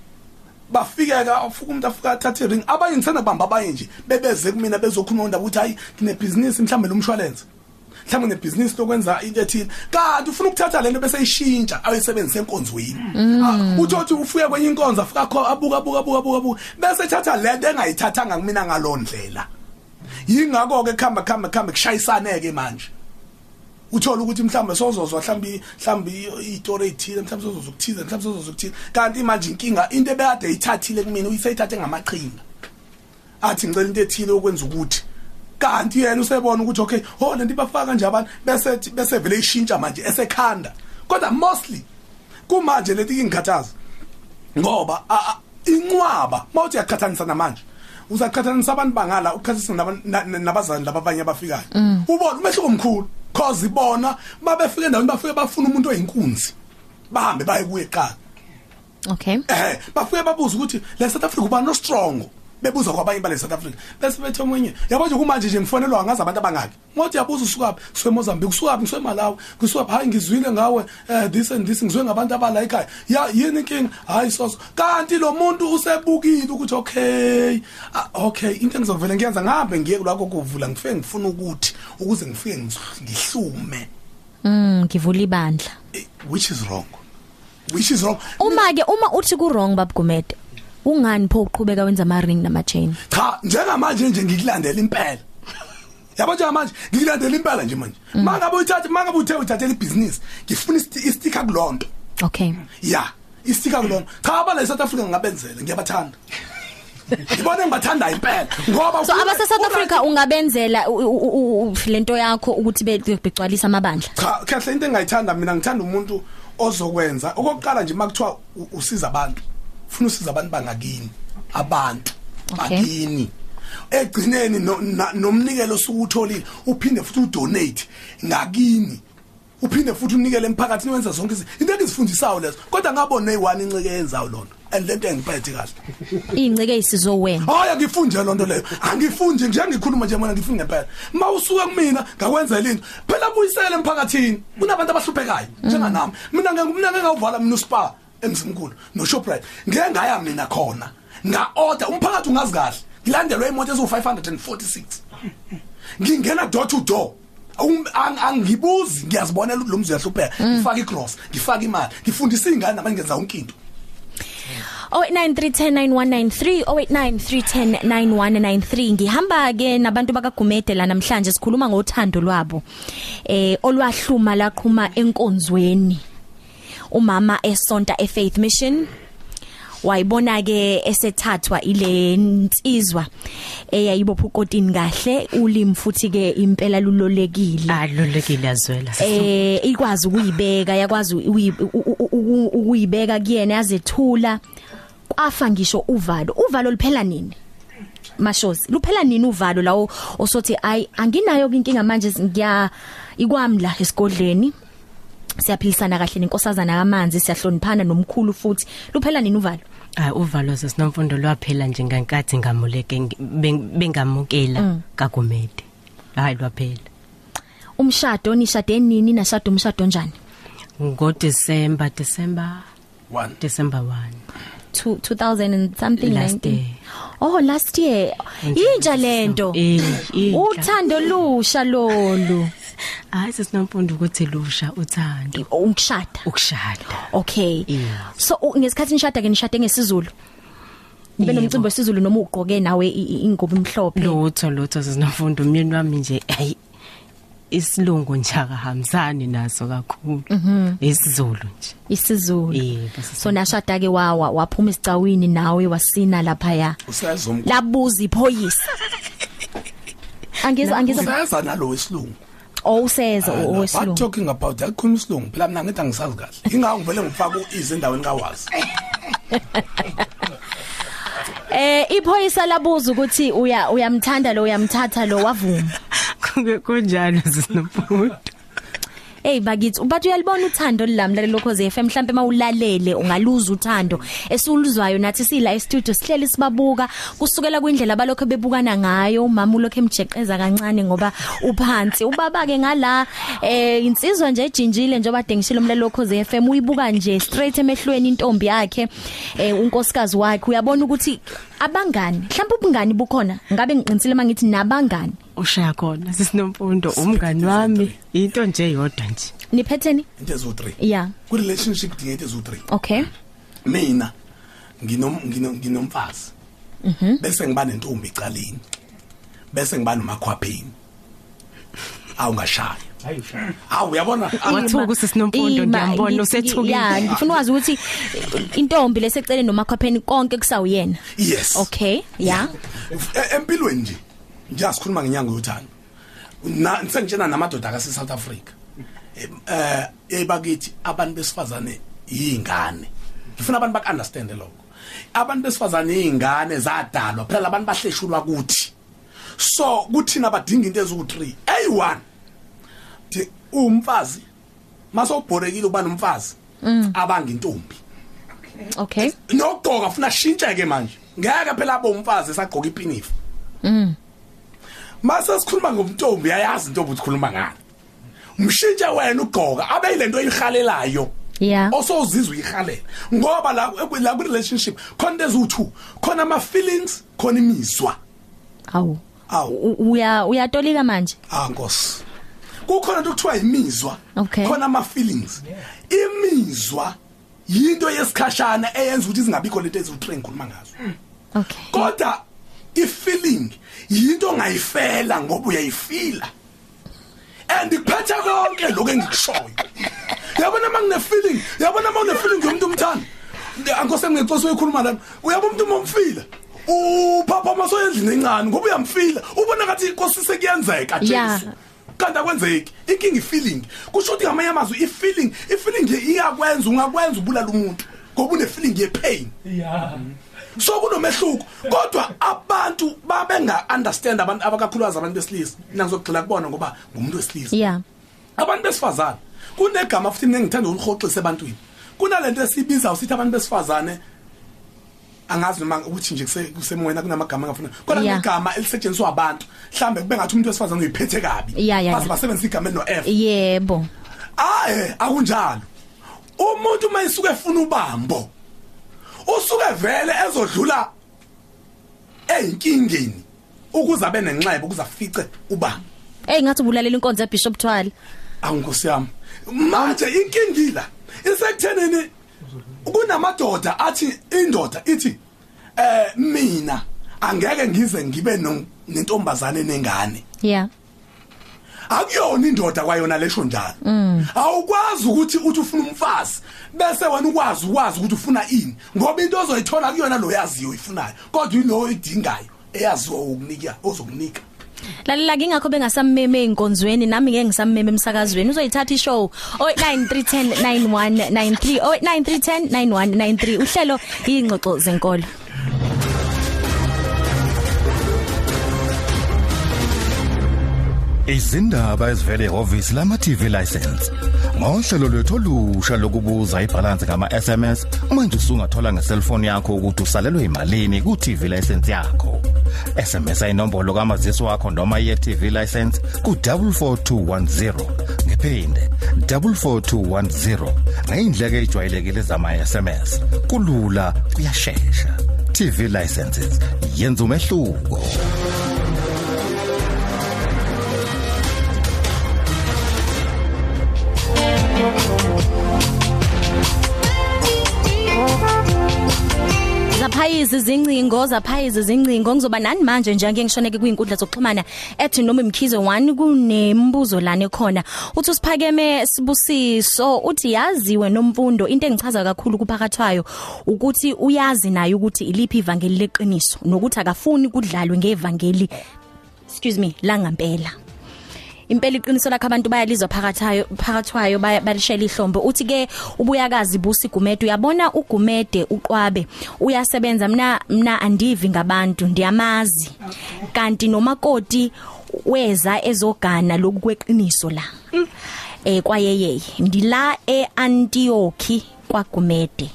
bafikeka ufuka umuntu afika athathe ring abanye ngithanda bamba abanye nje bebeze kumina bezokhuluma ndaba ukuthi hayi nginebhizinisi mhlambe lomshwalense mhlawumbe nebhizinisi lokwenza into ethile kanti ufuna ukuthatha lento bese ishintsha ayisebenzise enkonzweni. Ah, uthi uthi ufike kwenye inkonzo afika kho abuka abuka abuka abuka abuka. Bese ethatha lento engayithathanga kumina ngalondlela yingakho ke khamba khamba khamba kushayisane ke manje. Uthola ukuthi mhlambe sozozwa mhlambe mhlambe itori ethile mhlambe sozozwa ukuthiza mhlambe sozozwa ukuthile kanti manje inkinga into ebekade ayithathile kumina uyisayithathe ngamaqhinga. Athi ngicela into ethile okwenza ukuthi kanti yena usebona ukuthi okay ho lento bafaka nje abantu bese bese vele ishintsha manje esekhanda. Kodwa mostly kumanje leti ingikhathaza ngoba a- a- inqwaba mawuthi yakhathanisa namanje uzaqhathanisa abantu bangala ukukhathisa naban- na- na- nabazali laba abanye abafikayo. Ubona umehluko omkhulu cause ibona babefika endaweni bafike bafuna umuntu oyinkunzi bahambe baye kuye eqala okay. Eh bafike babuza ukuthi le South Africa uba no strong bebuza kwabanye bale South Africa. Bese bethe omunye. Yabo nje kumanje nje ngifonelwa ngazi abantu abangaki. Ngothi yabuza usukaphi suwe Mozambique usukaphi ngisuwe Malawi ngisuwe hayi ngizwile ngawe eh this and this ngizwe ngabantu abala ekhaya. Ya yini inkinga? Hayi soso. Kanti lo muntu usebukile ukuthi okay ah, okay into engizovela ngiyenza ngabe ngiye kulako kuvula ngifike ngifuna ukuthi ukuze ngifike ngis- ngihlume. Mm ngivula ibandla. Eh, which is wrong. Which is wrong. Uma ke uma uthi ku wrong babgumede ungani pho uqhubeka wenza ama ring nama chain cha njengamanje nje ngikulandela impela. Yabo njengamanje ngikulandela impela nje manje. Mangabe uthatha mangabe uthe uthathela ibusiness ngifuna isti- isticker kulonto. Okay. Ya isticker kulonto. Cha abala eSouth Africa ngabenzela ngiyabathanda. [laughs] Ngibona ngibathanda impela ngoba so ufuna- abase South ufuna- Africa ungabenzela u- u- u- u- lento yakho ukuthi be- begcwalisa amabandla? Cha kahle into engayithanda mina ngithanda umuntu ozokwenza. Okokuqala nje makuthiwa u- usiza abantu ufuna usiza abantu bangakini abantu bakini egcineni nomnikelo sukutholile uphinde futhi udonate ngakini uphinde futhi unikele emphakathini wenza zonke izinto into engizifundisayo lezo kodwa ngabona eyi1 inceke yenzayo lona and lento engiphethe kahle inceke isizo wena Hayi ngifunde lonto leyo. Angifundi nje ngikhuluma nje mina ngifunde ngempela. Mawusuka kumina ngakwenza into. Phela buyisele emphakathini. Kunabantu abahluphekayo njenganami. Mina ngeke ngawuvala mina uspa emzimkhulu no Shoprite. Ngeke ngaya mina khona. Nga order umphakathi ungazi kahle. Ngilandelwe imoto ezo 546. Ngingena door to door. Ang- angibuzi ngiyazibonela lo mzi uyahlupheka ngifaka icross ngifaka imali ngifundisa izingane nabangenza yonke into 0893109193 0893109193 ngihamba ke nabantu bakagumede la namhlanje sikhuluma ngothando lwabo eh olwahluma laqhuma enkonzweni umama esonta eFaith Mission. Wayibona ke esethathwa ile nsizwa eyayibopha ukotini kahle ulimi futhi ke impela lulolekile. Alolekile azwela eh ikwazi ukuyibeka yakwazi ukuyi- u- u- u- ukuyibeka kuyena yazethula. Kwafa ngisho uvalo. Uvalo liphela nini? Mashosi luphela nini uvalo lawo osothi ay anginayo inkinga manje ngiya ikwami la esigodleni. Siyaphilisana kahle nenkosazana kamanzi siyahloniphana nomkhulu futhi. Luphela nini uvalo? Hayi uvalo sesinomfundo lwaphela nje ngenkathi ngamuleke ngi- beng- bengamukela kagumede. Hayi lwaphela. Umshado nishade nini nashado umshado njani? Ngo December December 1 December 1 Two- 2000 and something Last 19 year. oh last year. Inja lento. Eh inja. uthando lusha lolu. Hayi sesinomfundo ukuthi lusha uthando. Ukushada. Ukushada. Okay. Yeah. so u- ngesikhathi nishada ke nishade ngesizulu. Ibe nomcimbi wesizulu noma ugqoke nawe i- i- ingubo imhlophe lutho lutho sesinomfundo umyeni wami nje hayi isilungu nje akahambisani naso kakhulu. Isizulu nje. Isizulu. Yebo so nashada ke wawa waphuma isicawini nawe wasina lapha ya labuza iphoyisa. Angizwa angizwa useza nalo wesilungu. Owuseza what owesilungu. talking about akukhuluma isilungu. Phela mina ngithi angisazi kahle. Ingawo ngivele ngifaka uize endaweni kawazi. [laughs] Eh iphoyisa labuza ukuthi uya uyamthanda lo uyamthatha lo wavuma. [laughs] Kunjalo sesinomfundo Hey bakithi ubathi uyalibona uthando lilamla lokhoze FM mhlambe mawulalele ungaluza uthando esuluzwayo nathi sila e studio sihleli sibabuka kusukela kwindlela abalokho bebukana ngayo umama ulokho emjeqeza kancane ngoba uphansi. Ubaba ke ngala eh insizwa nje ejinjile njengoba dengishilo umlelo lokhoze FM uyibuka nje straight emehlweni intombi yakhe eh unkosikazi wakhe. Uyabona ukuthi abangani mhlawumbe ubungani bukhona? Ngabe ngiqinisile mangithi nabangani? Ushaya khona sesinomfundo umngani wami. Into nje yodwa nje. Niphetheni? Into ezo 3 yeah ku relationship dinge into ezo 3 okay. Mina nginom ngino- nginomfazi. Bese ngiba nentombi ecaleni. Bese ngiba nomakhwapheni awungashaya awu uyabona? Wathuka usisinomfundo, Ima, ngiyambona ngi- usethukile. ya ngifuna ukwazi ukuthi intombi leseceleni nomakhapheni konke kusawuyena? Yes. Okay ya? E- empilweni nje ngiyasikhuluma ngenyanga yothando. Na sengitshena namadoda akase South Africa eh ebakithi abantu besifazane yingane. Ngifuna abantu bak understand lokho. Abantu besifazane yingane zadalwa. Phela abantu bahleshulwa kuthi. So kuthina badinga into ezu 3 A1 Thi, umfazi masawubhorekile uba nomfazi abanga intombi. Okay. Nokugqoka funa shintsheke manje. Ngeke phela abe umfazi esagqoka ipinifa mm. Mase sikhuluma ngomntombi yayazi intombi ukhuluma ngani umshintshe wena ugqoka abe yilento oyihalelayo yeah. Osozizwa uyihalela ngoba la la ku relationship khona lezu2 khona ama feelings khona imizwa. Awu. Awu. Uya uyatolika manje? Ah nkosi. Kukhona into kuthiwa imizwa. Khona ama feelings. Imizwa yinto yesikhashana eyenza ukuthi zingabikho lento eziwu3 ngikhuluma ngazo. Okay. Kodwa ifeeling yinto ongayifela ngoba uyayifila. And ikuphetha konke lokho engikushoyo. Yabona mangine feeling yabona mangine feeling yomuntu umthanda angikose ngixoxa uyikhuluma lana uyabo umuntu momfila uphapha maso endlini encane ngoba uyamfila. Ubona ngathi inkosi sekuyenzeka. Jesu. Kanti akwenzeki? Inking ifeeling. Kusho ukuthi ngamanye amazwi ifeeling ifeeling iyakwenza ungakwenza ubulala umuntu ngoba une feeling ye pain so kunomehluko. Kodwa abantu babenga understand abantu abakakhulukazi abantu besilisa. Mina ngizogxila kubona ngoba ngumuntu wesilisa. Yeah abantu besifazane. Kunegama futhi mina ngithanda ukulihoxisa ebantwini. Kunalento esibiza usithi abantu besifazane angazi noma ukuthi nje kuse- kusemoyena kunamagama angafuna kodwa Yeah. negama elisetshenziswa abantu. Mhlambe kube ngathi umuntu wesifazane uyiphethe kabi. Yeah, yeah, base yeah. basebenzisa igama elino F. Yebo. Aye akunjalo. Umuntu mayisuke efuna ubambo usuke vele ezodlula eyinkingeni ukuze abe nenxeba ukuze afice ubambo. Hey ngathi ubulalela inkonzo eBishop Thwala awunkosi yami. Manje inkingila isekuthenini kunamadoda athi indoda ithi eh mina angeke ngize ngibe no- nentombazane nengane. Yeah. Akuyona indoda kwayona lesho njalo. Awukwazi ukuthi uthi ufuna umfazi bese wena ukwazi ukwazi ukuthi ufuna ini ngoba into ozoyithola kuyona lo yaziyo uyifunayo kodwa yilo idingayo eyaziwa ukunika ozokunika. Lalela ngingakho bengasammeme einkonzweni nami ngeke ngisammeme emsakazweni. Uzoyithatha ishow 093109193 093109193 uhlelo ingxoxo zenkolo. Izindaba ezivela ehhovisi lama TV license. Ngohlelo lwethu olusha lokubuza ibalance ngama SMS manje usungathola ngeselfoni yakho ukuthi usalelwe imalini ku TV license yakho. SMS ayinombolo kamazisi wakho noma iye TV license ku 44210. Ngiphinde 44210. Ngayindleke ejwayelekile zama SMS. Kulula kuyashesha. TV licenses yenza umehluko. Zaphayizi izingcingo zaphayizi izingcingo ngizoba nani manje nje ngeke ngishoneke kwinkundla zokuxhumana ethi noma imkhize 1 kunembuzo lana ekhona. Uthi usiphakeme sibusiso uthi yaziwe nomfundo into engichaza kakhulu kuphakathwayo ukuthi uyazi naye ukuthi iliphi ivangeli leqiniso nokuthi akafuni kudlalwe ngevangeli. Excuse me la ngampela. Impela iqiniso lakhe abantu bayalizwa phakathayo phakathwayo baya- balishela ihlombe. Uthi ke ubuyakazi busi gumede uyabona ugumede uqwabe uyasebenza. Mina mina andivi ngabantu ndiyamazi. Kanti nomakoti weza ezogana lokweqiniso la. Eh kwayeyeye. Ndila eAntiochi kwagumede.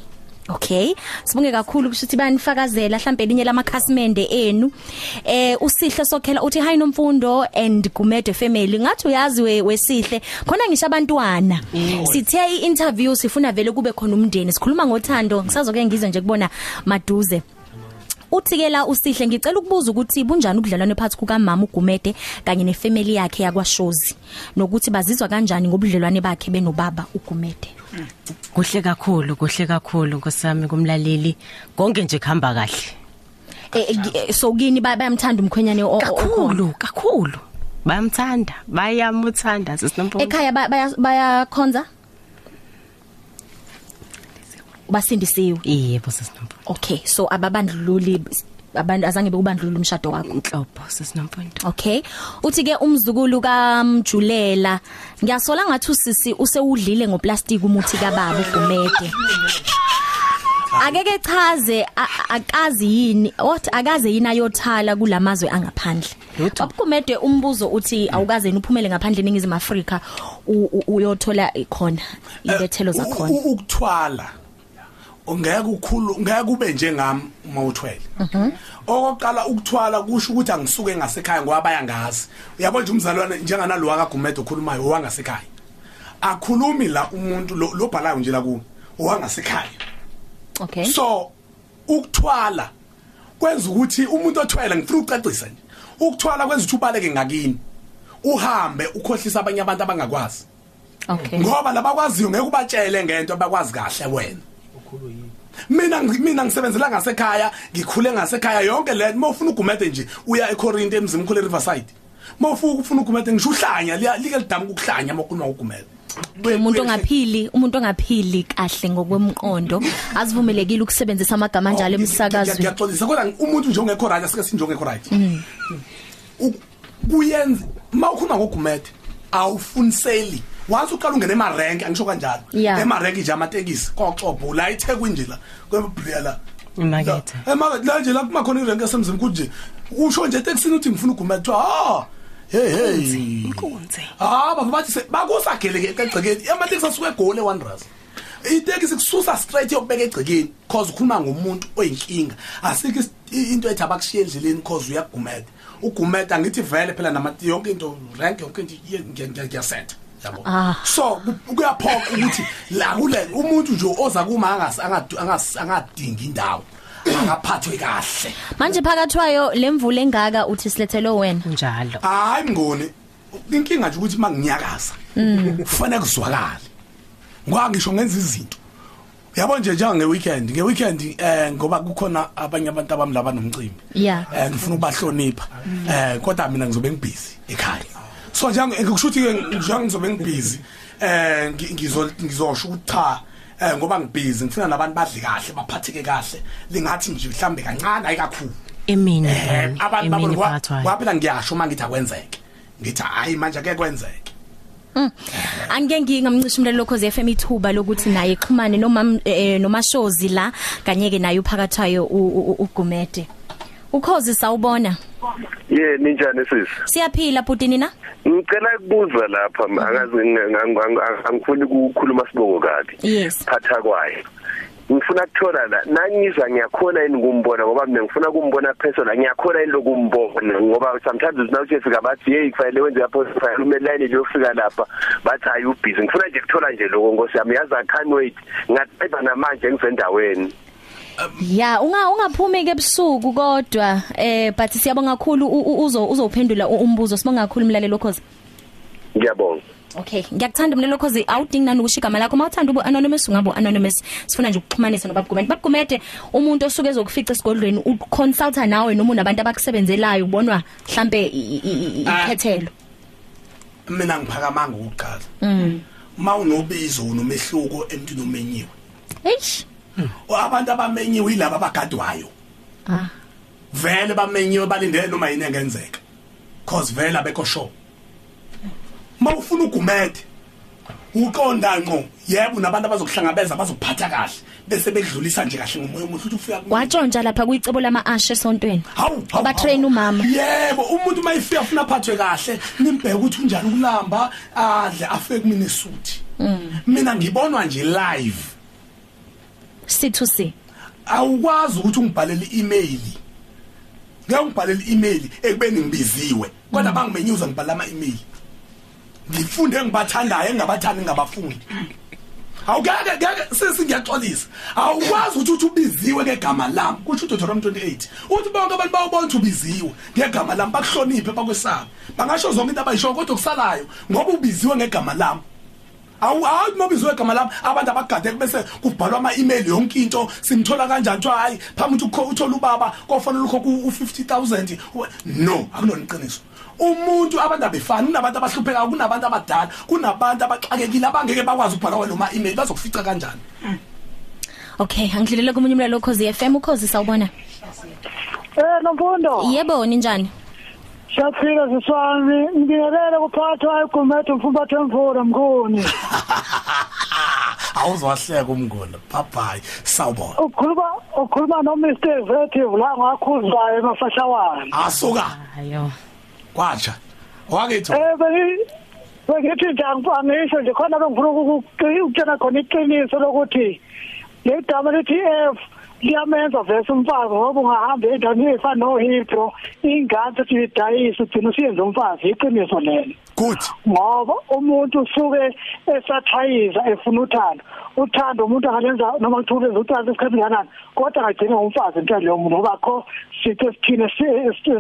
Okay? Sibonge kakhulu kusho ukuthi banifakazela mhlambe linye lamakhasimende enu. Eh usihle sokhela uthi hi nomfundo and Gumede family. Ngathi uyazi we- wesihle khona ngisho abantwana. Sithe iinterview sifuna vele kube khona umndeni. Sikhuluma ngothando. Ngisazoke ngizwe nje kubona maduze. Uthi ke la usihle ngicela ukubuza ukuthi bunjani ubudlelwane phakathi kukamama uGumede kanye nefamily yakhe yakwaShozi? Nokuthi bazizwa kanjani ngobudlelwane bakhe benobaba uGumede? Kuhle kakhulu kuhle kakhulu nkosami kumlaleli. Konke nje kuhamba kahle. Eh eh, eh, so kini ba- bayamthanda umkhwenyane kakhulu kakhulu. Bayamthanda bayamuthanda sisinomfundo ekhaya ba- baya- bayakhonza? Basindisiwe? Yebo sisinomfundo okay so ababandlululi abantu azange bekubandlulula umshado wakho. Inhlopho sisinomfundo Okay. Uthi ke umzukulu kaMjulela ngiyasola ngathi usisi usewudlile ngoplastic umuthi kababa ugumede. akeke chaze a- a- akazi yini what akaze yini ayothala kulamazwe angaphandle. Babukumede umbuzo uthi awukaze yini uphumele ngaphandle eningizimu Afrika u- u- uyothola khona ibethelo U- zakhona u- ukuthwala. Ungeke ukhulu ngeke ube njengami uma uthwele. Okokuqala ukuthwala kusho ukuthi angisuke ngasekhaya ngoba bayangazi uyabona nje umzalwane njenganalo wakaGumede okhulumayo owangasekhaya. Akhulumi la umuntu lo lo bhalayo nje la ku owangasekhaya. Okay. So ukuthwala kwenza ukuthi umuntu othwele ngifuna ucacisa nje. Ukuthwala kwenza ukuthi ubaleke ngakini. Uhambe ukhohlisa abanye abantu abangakwazi. Okay. Ngoba labakwaziyo ngeke ubatshele ngento abakwazi kahle wena. Mina ngi- mina ngisebenzela ngasekhaya ngikhule ngasekhaya yonke le uma ufuna ugumede nje uya eCorinth emzimkhule Riverside uma ufuna ufuna ugumede ngisho uhlanya liya- like lidamu ukuhlanya uma ukhuluma ugumede umuntu ongaphili umuntu ongaphili kahle ngokwemqondo [laughs] azivumelekile ukusebenzisa amagama njalo emsakazweni. ngiyaxolisa kodwa umuntu nje ongekho right asike sinjongekho right U- kuyenza uma ukhuluma ngogumede awufuniseli. Once uqala ungena emarenke angisho kanjalo. Yeah. emarenke nje amatekisi koxobho la iThekwini nje la. Kwebhriya la. Emakethe. La- emakethe la nje la kuma khona irenke esemzini kunje usho nje etekisini uthi ngifuna ugumede kuthiwa ah hey hey. Inkunzi. Ah baba bathi se- bakusageleke egcekeni. Amatekisi asuke egoli eWanderers itekisi kususa straight yokubeka egcekeni cause ukhuluma ngomuntu oyinkinga. Asikho is- i- into ethi abakushiya endleleni cause uyagumeda ugumeda ngithi vele phela nama yonke into rank yonke into iye- ngiya- ngiya- ngiyasetha yabo. Ah. so ku- kuyaphoqa ukuthi la kule umuntu nje oza kuma angas angadu- angas- angadingi indawo akaphathwe kahle. Manje phakathwayo lemvula engaka uthi silethelwe wena Njalo. hayi mngoni inkinga nje ukuthi manginyakaza kufanele kuzwakale. Ngoba ngisho ngenza izinto. Yabo nje njenga ngeweekend ngeweekend eh ngoba kukhona abanye abantu abami laba nomcimbi Yeah. eh ngifuna ukubahlonipha. Eh kodwa mina ngizobe ngibusy ekhaya. So njenga ngikusho ukuthi njenga ngizobe ngibusy eh ngi- ngizo ngizosho ukuthi cha eh ngoba ngibusy ngifuna nabantu badle kahle baphatheke kahle. Lingathi nje mhlambe kancane ayikakhulu Emini Eh, bona. abantu Emini babona phakathwayo. waphela ngiyasho mangithi akwenzeke. Ngithi hayi manje ake kwenzeke. Angeke ngingamncisha umlelo lokho FM ithuba lokuthi naye ixhumane noma eh, noma shows la kanye ke naye uphakathwayo u- u- ugumede. Ukhozi sawubona. Ye ninjani sisi siyaphila bhuti nina? Ngicela ukubuza lapha angazi ngi- ang- ang- angifuni ukukhuluma sibongo kabi. Yes. Phatha kwayo ngifuna ukuthola la nangizwa ngiyakhona yini ukumbona ngoba mina ngifuna ukumbona personal ngiyakhona yini lokumbona? Ngoba sometimes usinawuthi fika bathi hey kufanele wenze lapho kufanele umele line liyofika lapha. Bathi ayi ubusy. Ngifuna nje kuthola nje lokho ngosi yami yazi I can't wait. Ngathi namanje ngisendaweni. Ya unga ungaphumi ke ebusuku kodwa eh but siyabonga kakhulu u- u- uzo uzophendula u- umbuzo sibonga kakhulu umlalelo khozi ngiyabonga Okay, ngiyakuthanda umlelo cause awudingi nani ukusho igama lakho. Mawuthanda ube anonymous ungabo anonymous. Sifuna nje ukuxhumanisa nobabugumede. Babugumede umuntu osuke ezokufica esigodlweni uconsulta nawe noma unabantu abakusebenzelayo ubonwa mhlambe i- i- i- ikhethelo. mina ngiphakamanga ukuqala Mm. uma unobizo unomehluko emntwini omenyiwe Eish. Abantu abamenyiwe yilabo abagadwayo Ah. vele bamenyiwe balindele noma yini engenzeka cause vele abekho sure mawufuna ugumede uqonda ngqo yebo nabantu abazokuhlangabeza bazokuphatha kahle bese bedlulisa nje kahle ngomoya omuhle ukuthi ufika kumuntu. Watshontsha lapha kuyicebo lama ashe esontweni. Aba train umama. yebo umuntu mayifika afuna aphathwe kahle nimbheke ukuthi unjani ukulamba adle afike kumina esuthi mina ngibonwa nje live C2C. awukwazi ukuthi ungibhalele i-email. Ngeke ungibhalele i-email ekubeni ngibiziwe kodwa bangimenyuza ngibhala ama-email. Ngifunde engibathandayo engingabathandi ngingabafundi. Awukeke ngeke sisi ngiyaxolisa. Awukwazi ukuthi uthi ubiziwe ngegama lami kusho uDeuteronomy 28 uthi bonke abantu bawubona ukuthi ubiziwe ngegama lami bakuhloniphe bakwesabe bangasho zonke into abayisho kodwa kusalayo ngoba ubiziwe ngegama lami. Awu hayi nobiziwe igama lami abantu abagade bese kubhalwa ama-email yonke into simthola kanjani kuthiwa hayi phambi ukuthi ukho- uthole ubaba kofanele ukhokhe u-50000 no akunona iqiniso umuntu abantu abefani kunabantu abahluphekayo kunabantu abadala kunabantu abaxakekile abangeke bakwazi ukubhala kwalo ma-email bazokufica kanjani Okay, angidlulele komunye umlalo cause FM ukhozi sawubona. Eh nomfundo Yebo ninjani? Siyaphila siswami ngibingelele kuphathwa igumede umfumbatho emvula mkhuni [laughs] awuzowahleka umnguni bye sawubona. Ukhuluma ukhuluma no Mr Executive la ngakhuzwayo emafashawana asuka. Hayo. Kwatsha. Wakithi eh beli bengithi nje angisho nje khona bengifuna ukutshela khona iqiniso lokuthi le gama lithi F liyamenza vese umfazi ngoba ungahamba endaweni efana noHipro ingane ethi idayisa ugcina usiyenza umfazi iqiniso lelo. Good ngoba umuntu usuke esathayiza efuna uthando. Uthando umuntu angalenza noma lenza uthando esikhathini kanani kodwa angagcina ngumfazi into leyo muntu ngoba kho sithe sithina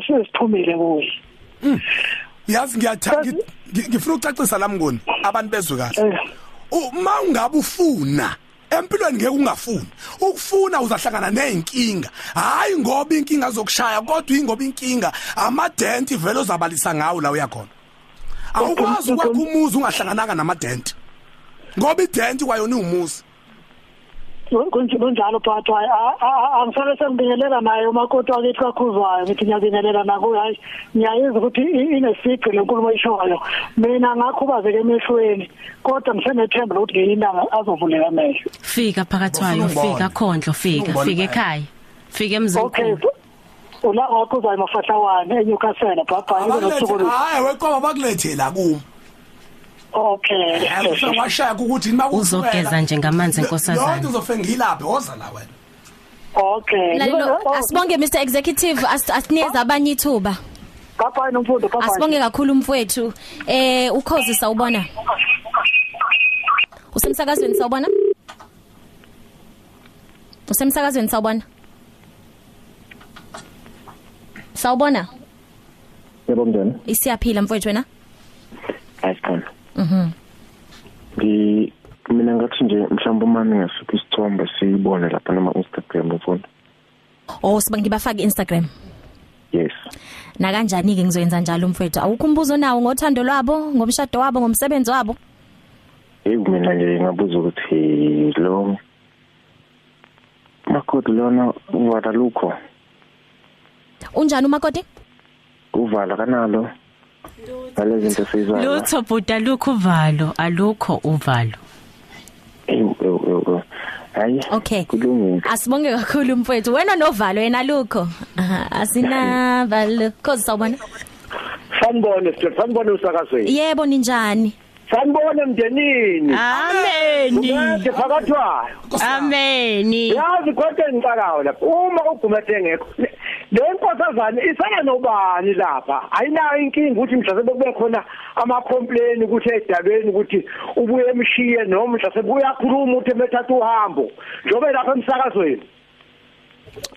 sithumile kuye. Yazi ngiyathanda ngifuna ukucacisa la mnguni abantu bezwe kahle. Uma ungabe ufuna empilweni ngeke ungafuni. Ukufuna uzahlangana nezinkinga hayi ngoba inkinga zokushaya kodwa ingoba inkinga amadent vele ozabalisa ngawo la uyakhona awukwazi ukwakha umuzi ungahlangananga namadent ngoba ident kwayona umuzi kunjalo but angisale sengibingelela naye umakoti wakithi kakhuzwayo ngithi ngiyabingelela nakuyo hayi ngiyayizwa ukuthi inesigqi lenkulumo ishoyo mina ngakhubazeka emehlweni kodwa ngisenethemba lokuthi ngeyinanga azovuleka amehlo. Fika phakathi wayo fika khondlo fika fika ekhaya fika okay emzini ula ngakhuzwayo mafahlawane eNewcastle bhabha ibe nosuku hayi weqoba bakulethela kuma okay washaya ukuthi nima uzogeza nje ngamanzi Lonke enkosazana uzofika ngilaphe woza la wena okay Lalelo asibonge Mr Executive as- asinikeza abanye ithuba. bhabha nomfundo bhabha Asibonge kakhulu mfowethu. Eh ukhozi sawubona. Usemsakazweni sawubona? Usemsakazweni sawubona? Sawubona? Yebo mndeni. Isiyaphila mfowethu wena? Asikhona. Mhm. Ngi mina ngathi nje mhlawumbe uma ningasiphi isithombe siyibone lapha noma Instagram mfowethu. Oh siba ngibafaka Instagram. Yes. Na kanjani ke ngizoyenza njalo mfowethu? Awukho umbuzo nawo ngothando lwabo, ngomshado wabo, ngomsebenzi wabo? Hey mina nje ngabuza ukuthi lo makoti lona uvala lukho Unjani umakoti? uvala kanalo ngale zinto sizayo lutho bhuda lukho uvalo alukho uvalo hayi Okay. kulungile Asibonge kakhulu mfowethu. Wena novalo yena lukho. Aha, asinavalo. Khosi sawubona? sanibone sanibone usakazweni Yebo ninjani? Sanibone emndenini ameni umede phakathwayo ameni yazi kodwa engicakayo lapha uma ugumete ngekho le nkosazana isana nobani lapha? Ayinayo inkinga ukuthi mhlawumbe kube khona ama complain ukuthi edabeni ukuthi ubuye emshiye noma mhlawumbe uyakhuluma ukuthi emethatha uhambo. Njobe lapha emsakazweni?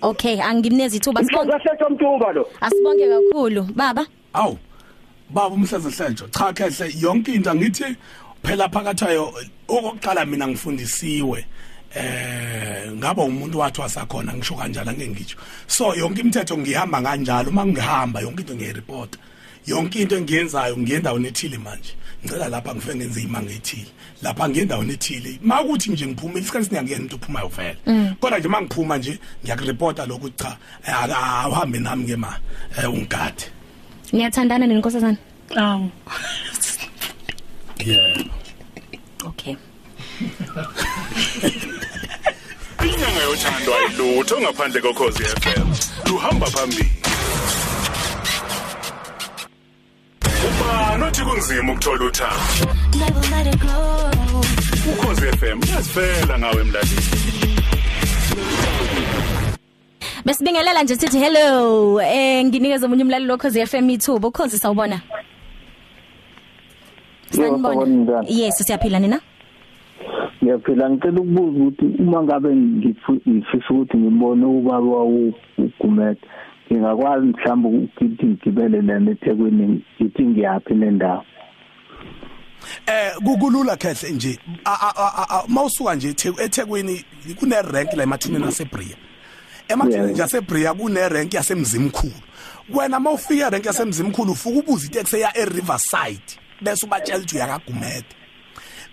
Okay, angimnezi ithuba. Asibonge. mhlawumbe mntumba lo. Asibonge kakhulu. Baba. awu. Baba umhlaza hlenjo cha kehle yonke into ngithi phela phakathayo okokuqala mina ngifundisiwe eh ngaba umuntu wathi wasakhona ngisho kanjalo ngeke ngitsho. So yonke imithetho ngihamba kanjalo uma ngihamba yonke into ngiyireport yonke into engiyenzayo ngiyendawo nethile manje. Ngicela lapha ngifike ngenze imanga ethile. Lapha ngiyendawo nethile makuthi nje ngiphumile isikhathi siniyangena into ophumayo vele. Kodwa nje mangiphuma nje ngiyakureporta lokhu cha. Awuhambe nami ke ma eh, ungigade. Niyathandana nenkosazana? awu yeah Okay. Inyanga yothando ayilutho ngaphandle kokhozi FM. Luhamba phambili. Ubani othi kunzima ukuthola uthando? Ukhozi FM uyasifela ngawe mlaleli. Besibingelela nje sithi hello. Eh nginikeza umunye umlaleli lokhozi FM ithuba. Ukhozi sawubona? sawubona njani? Yes, siyaphila nina? ngiyaphila ngicela ukubuza ukuthi uma ngabe ngifu- ngifisa ukuthi ngibone ubaba wawo ugumede ngingakwazi mhlawumbe ukuthi ngigibele lana eThekwini ngithi ngiyaphi nendawo eh kukulula kehle nje mawusuka nje eThe- eThekwini kune rank la emathini naseBria emathini Yeah. nje yaseBria kune rank yasemzimkhulu. Wena mawufika rank yasemzimkhulu ufuka ubuza iteksi eya eRiverside bese ubatshela ukuthi uyakagumede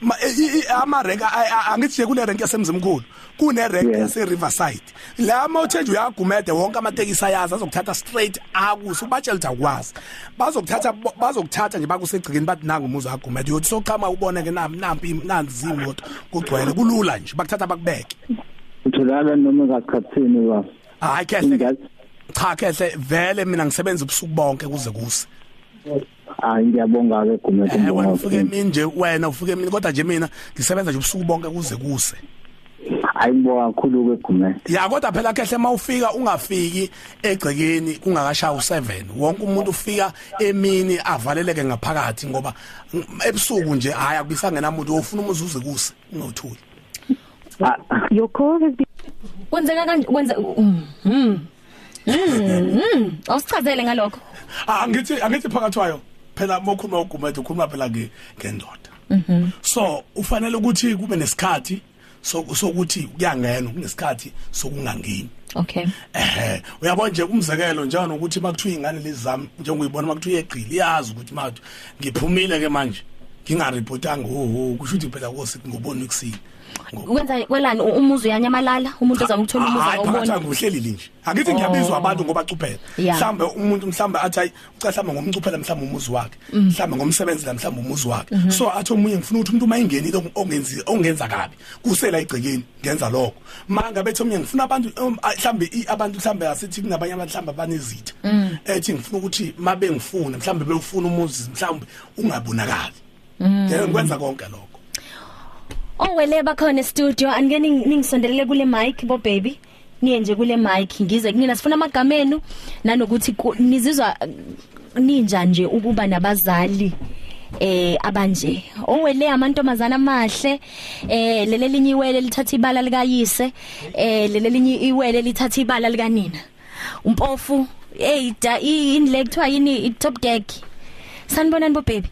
ma- i- i- ama rank a- a- angithi nje kule rank yasemzimkhulu kune rank Yeah. yase Riverside la mawuthenje uyagumede wonke amatekisi ayazi azokuthatha straight akuso ubatshela ukuthi akwazi. Bazokuthatha bazokuthatha nje bakusegcikeni bathi nanga umuzi agumede uyothi sochama ubone ke nami nampi nanzi imoto kugcwele kulula nje bakuthatha bakubeke. Utholakala noma ngakhathini baba hayi kehle ke cha kehle vele mina ngisebenza ubusuku bonke kuze kuse. Hayi ngiyabonga ke gumede Eh wena ufike emini nje wena ufike emini kodwa nje mina ngisebenza nje ubusuku bonke kuze kuse. Hayi ngibonga kakhulu ke gumede. Ya kodwa phela kehle mawufika ungafiki egcekeni kungakashaya u7 wonke umuntu ufika emini avaleleke ngaphakathi ngoba ebusuku nje hayi akubisangena umuntu ofuna umuzuze kuse ungothuli Your call has been Kwenzeka kanje kwenza mhm. Mhm. Awusichazele ngalokho. ah ngithi angithi phakathi kwayo phela mokhuluma ugumethe ukhuluma phela ke ngendoda Mhm. so ufanele ukuthi kube nesikhathi so sokuthi kuyangena kunesikhathi sokungangeni Okay. ehe uyabona nje umzekelo njalo nokuthi makuthiwa ingane lezami njengokuyibona makuthiwa yeqili iyazi ukuthi mathu ngiphumile ke manje ngingarepotanga ho ho kusho ukuthi phela kosithi ngobona ekusini Kwenza kwelani u- umuzi uyanyamalala umuntu ozama ukuthola umuzi hayi phakathi awubona. nguhleli nje angithi ngiyabizwa abantu ngoba cuphela Yeah. mhlambe umuntu mhlambe athi hayi uca mhlambe ngomcuphela mhlambe umuzi wakhe Mm. mhlambe ngomsebenzi la mhlambe umuzi wakhe Mhm. so athi omunye ngifuna ukuthi umuntu mayingenile ongenzi ongenza kabi kusela igcekeni ngenza lokho manga bethi omunye ngifuna abantu um, ah, mhlambe i- abantu mhlambe asithi kunabanye abantu mhlambe abanezitha Mm. ethi ngifuna ukuthi mabe ngifuna mhlambe bewufuna umuzi mhlambe ungabonakali Mm. ngeke ngikwenza konke lokho Owele bakhona studio angeke ning- ningisondelele kule mic bo baby. Niye nje kule mic ngize kunina sifuna amagama enu nanokuthi ku- nizizwa ninja nje ukuba nabazali eh abanje owele amantombazana amahle eh lele linye iwele lithatha ibala likayise eh lele linye iwele lithatha ibala lika nina umpofu hey da inile kuthiwa yini i top deck sanibonani bo baby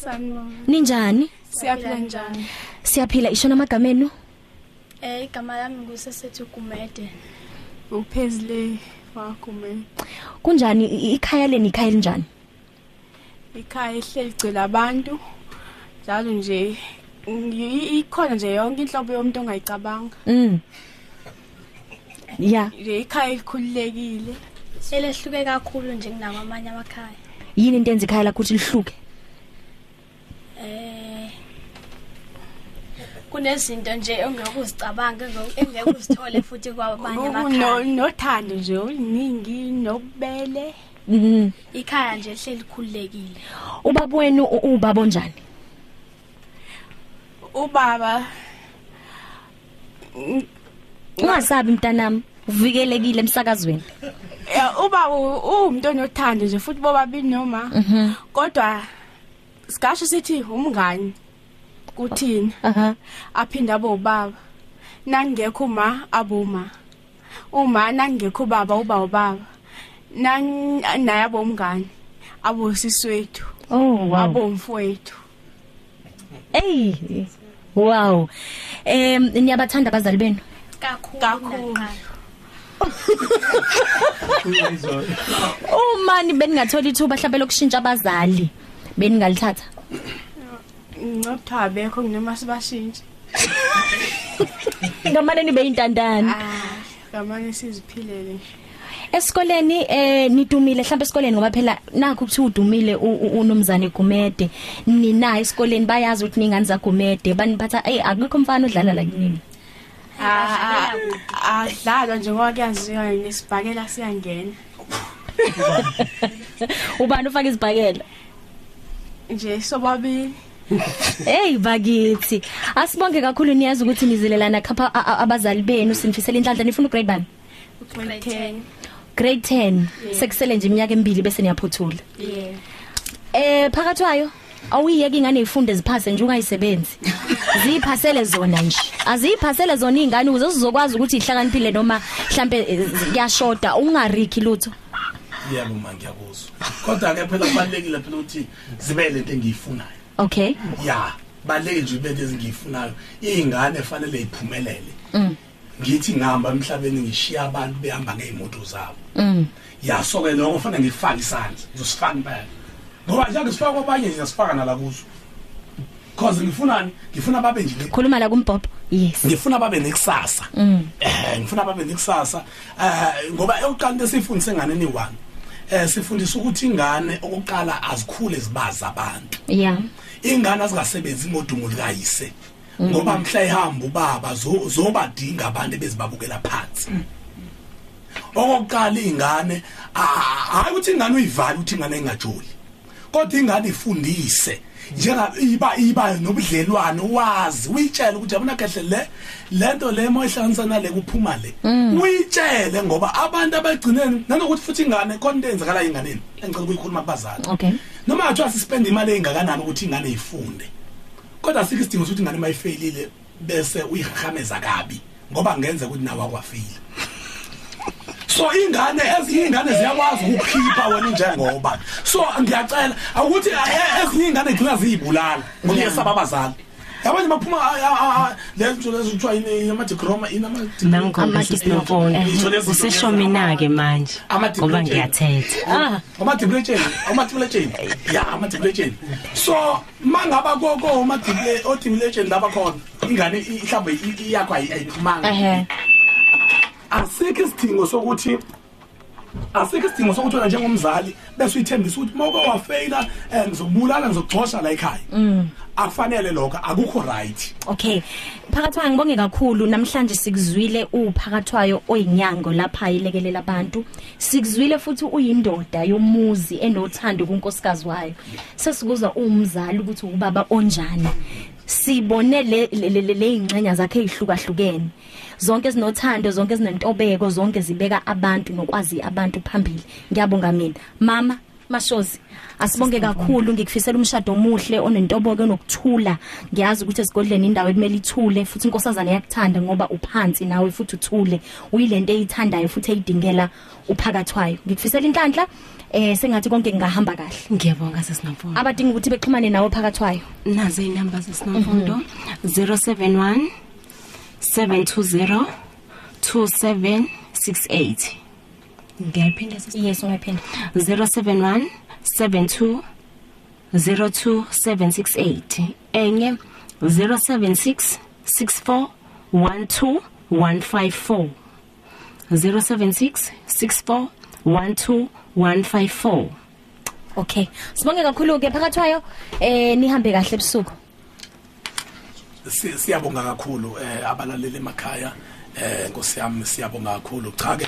Sanibona. ninjani Siyaphila njani? Siyaphila ishona amagama enu Eh igama lami ngusesethu Gumede. Uphezile waGumede. kunjani i- ikhaya leni ikhaya elinjani Ikhaya ehleli gcwele abantu. Njalo nje ngi- ikhona nje yonke inhlobo yomuntu ongayicabanga. mm ya Nje ikhaya elikhululekile. elehluke kakhulu nje kunamanye amakhaya yini into enza ikhaya lakho ukuthi lihluke eh kunezinto nje ongekuzicabanga engeke uzithole futhi kwabanye No- amakhaya Nothando nje oluningi nobubele. mhm ikhaya nje ehleli khululekile ubaba wenu u- ubaba onjani? Ubaba ungasabi mntanami uvikelekile emsakazweni. Ya uba umuntu onothando nje futhi bobabili noma. Mhm kodwa sikasho sithi umngani. Kuthina aha. Aphinda abobaba nangekho uma aboma uma. Nangekho baba uba ubaba. Naye abomngani abosiswethu oh wow. abomfowethu hey wow. Em niyabathanda abazali benu? Kakhulu kakhulu. Uma ni beningathola ithuba mhlawumbe lokushintsha abazali beningalithatha? Ngicopha abekho noma sibashintshe ngamane nibe intandane ngamanye siziphilele nje. Esikoleni eh nidumile mhlawumbe esikoleni ngoba phela nakho kuthi udumile u- u- unomzane Gumede. Nina esikoleni bayazi ukuthi ningani za Gumede baniphatha hey akukho mfana odlala la kunini adlalwa nje ngoba kuyaziwa nesibhakela siyangena. [laughs] Ubani ufaka izibhakela nje sobabili. Hey bakithi. Asibonge kakhulu niyazi ukuthi nizilelana khapha abazali benu. Sinifisela inhlanhla nifuna ugrade bani? Grade 10 grade 10 sekusele nje iminyaka emibili bese niyaphuthula yeah. Eh phakathi kwayo awuyeke ingane ifunde ziphase nje ungayisebenzi. Ziphasele zona nje. Aziphasele zona izingane ukuze sizokwazi ukuthi ihlakaniphile noma mhlambe kuyashoda. Ungarikhi lutho. Yebo ma ngiyakuzwa. Kodwa ke phela kubalekile phela ukuthi zibe lento engiyifunayo. Okay. Ya baleke nje ibento ezingiyifunayo. Izingane efanele iphumelele mm. Ngithi ngihamba emhlabeni ngishiya abantu behamba ngeimoto zabo. Mm. Ya so ke lokho kufanele ngifake isandla. Ngizosifaka impela. Ngoba njengoba sifaka kwabanye nje sifaka nalakuzo cause ngifunani ngifuna babe nje khuluma la kumbhobho. Yes. Ngifuna babe nekusasa. Mm. Eh ngifuna babe nekusasa. Eh ngoba eyokuqala into esifundise ngane ni one eh sifundisa ukuthi ingane okuqala azikhule zibaza abantu. Yeah. Ingane azingasebenzi ngodumo likayise ngoba mhla ehamba ubaba zo- zobadinga abantu bezibabukela phansi. Okokuqala ingane hayi ukuthi ingane uyivale ukuthi ingane ingajoli. Kodwa ingane ifundise. Njenga iba iba nobudlelwano wazi uyitshela ukuthi yabona kahle le lento le moyihlanganisa nale kuphuma le. Mm. uyitshele ngoba abantu abagcineni nanokuthi futhi ingane konke enzakala inganeni engicela ukuyikhuluma kubazali. Okay. Noma kuthiwa sispend imali engakanani ukuthi ingane ifunde kodwa sikho isidingo sokuthi ingane mayifeyilile bese uyihahameza kabi ngoba ngenze ukuthi nawe akwafeyila. So ingane ezinye ingane ziyakwazi ukukhipha wena njengoba. So ngiyacela awukuthi eh, ezinye ingane gcina ziyibulala ngoba yesaba abazali yabanye baphuma le nto lezo kuthiwa inamadigroma nangona sisinomfundo useshomina ke manje ngoba ngiyathetha. amadipletsheni amadipletsheni ya amadipletsheni so mangaba koko amadiple odipletsheni laba khona ingane i- mhlawumbe i- iyakho ayi- ayiphumanga ehe. Asikho isidingo sokuthi asikho isidingo sokuthi wena njengomzali bese uyithembisa ukuthi mawuke wafeyila um ngizokubulala ngizokugxosha la ekhaya mm akufanele lokho akukho right Okay. Phakathwayo ngibonge kakhulu namhlanje sikuzwile uphakathwayo oyinyango lapha ilekelela abantu. Sikuzwile futhi uyindoda yomuzi enothando kunkosikazi wayo. Sesikuzwa umzali ukuthi ubaba onjani. Sibone le le le- le ingxenya zakhe ezihlukahlukene. Zonke zinothando, zonke zinentobeko, zonke zibeka abantu nokwazi abantu phambili. Ngiyabonga mina. Mama Mashozi asibonge kakhulu ngikufisela umshado omuhle onentoboko enokuthula ngiyazi ukuthi esigodleni indawo ekumele ithule futhi inkosazana yakuthanda ngoba uphansi nawe futhi uthule. Uyilento eyithandayo futhi eyidingela uphakathwayo ngikufisela inhlanhla eh sengathi konke ngahamba kahle. Ngiyabonga sesinomfundo abadinga ukuthi bexhumane nawe phakathwayo nazo inamba sesinomfundo 071 720 2768 ngiyaphinda sisi yes ungayiphinda. 071 72 02768 enye 076 64 12 154 076 64 12 154 okay. Sibonge kakhulu ke phakathwayo eh nihambe kahle ebusuku. Si- siyabonga kakhulu eh abalaleli emakhaya eh nkosiyami siyabonga kakhulu. Cha ke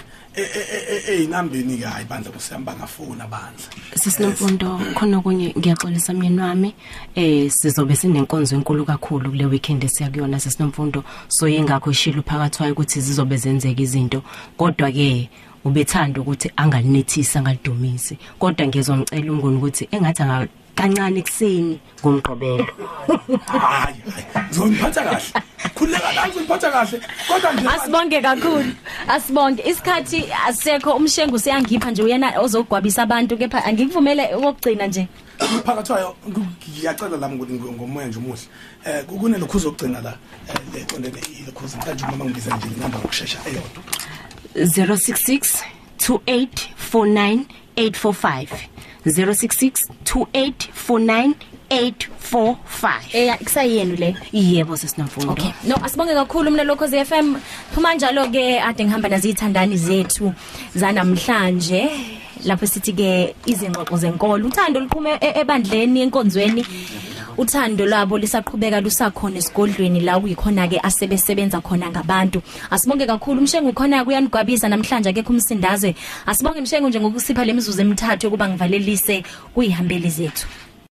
einambeni ke hayi bandla nkosiyami bangafuna bandla. Sisinomfundo khona okunye ngiyaxolisa myeni wami. Eh sizobe sinenkonzo enkulu kakhulu kule weekend esiya kuyona sisinomfundo so yingakho ishilo phakathwayo ukuthi zizobe zenzeka izinto. Kodwa ke ubethanda ukuthi angalinethisa angalidumisi. Kodwa ngizomcela ungoni ukuthi engathi anga kancane ekseni ngomgqibelo hayi hayi. Ngizoniphatha kahle. Khuleka la ngizoniphatha kahle. Kodwa nje Asibonge kakhulu. Asibonge. Isikhathi asekho umshengu siyangipha nje uyena ozogwabisa abantu kepha angikuvumele ukugcina nje. phakathwayo ngiyacela lami ukuthi ngi- ngomoya nje omuhle. Eh kunelokhuzo okugcina la eh, le qondene ilokhuzo manje mama ngibiza nje inamba ngokusheshsha eyodwa. 066 2849 845 066 2849 845 Eya kusayiyenu le. yebo sesinomfundo Okay. No asibonge kakhulu mina lokhozi FM. Phuma njalo ke ade ngihamba nazithandani zethu zanamhlanje. Lapho sithi ke izingxoxo zenkolo. Uthando luqhume e- ebandleni enkonzweni. Uthando lwabo lisaqhubeka lusakhona esigodlweni la kuyikhona ke asebesebenza khona ngabantu. Asibonge kakhulu umshengu khona kuyanigwabisa namhlanje akekho umsindazwe. Asibonge mshengu nje ngokusipha lemizuzu emithathu yokuba ngivalelise kuyihambeli zethu.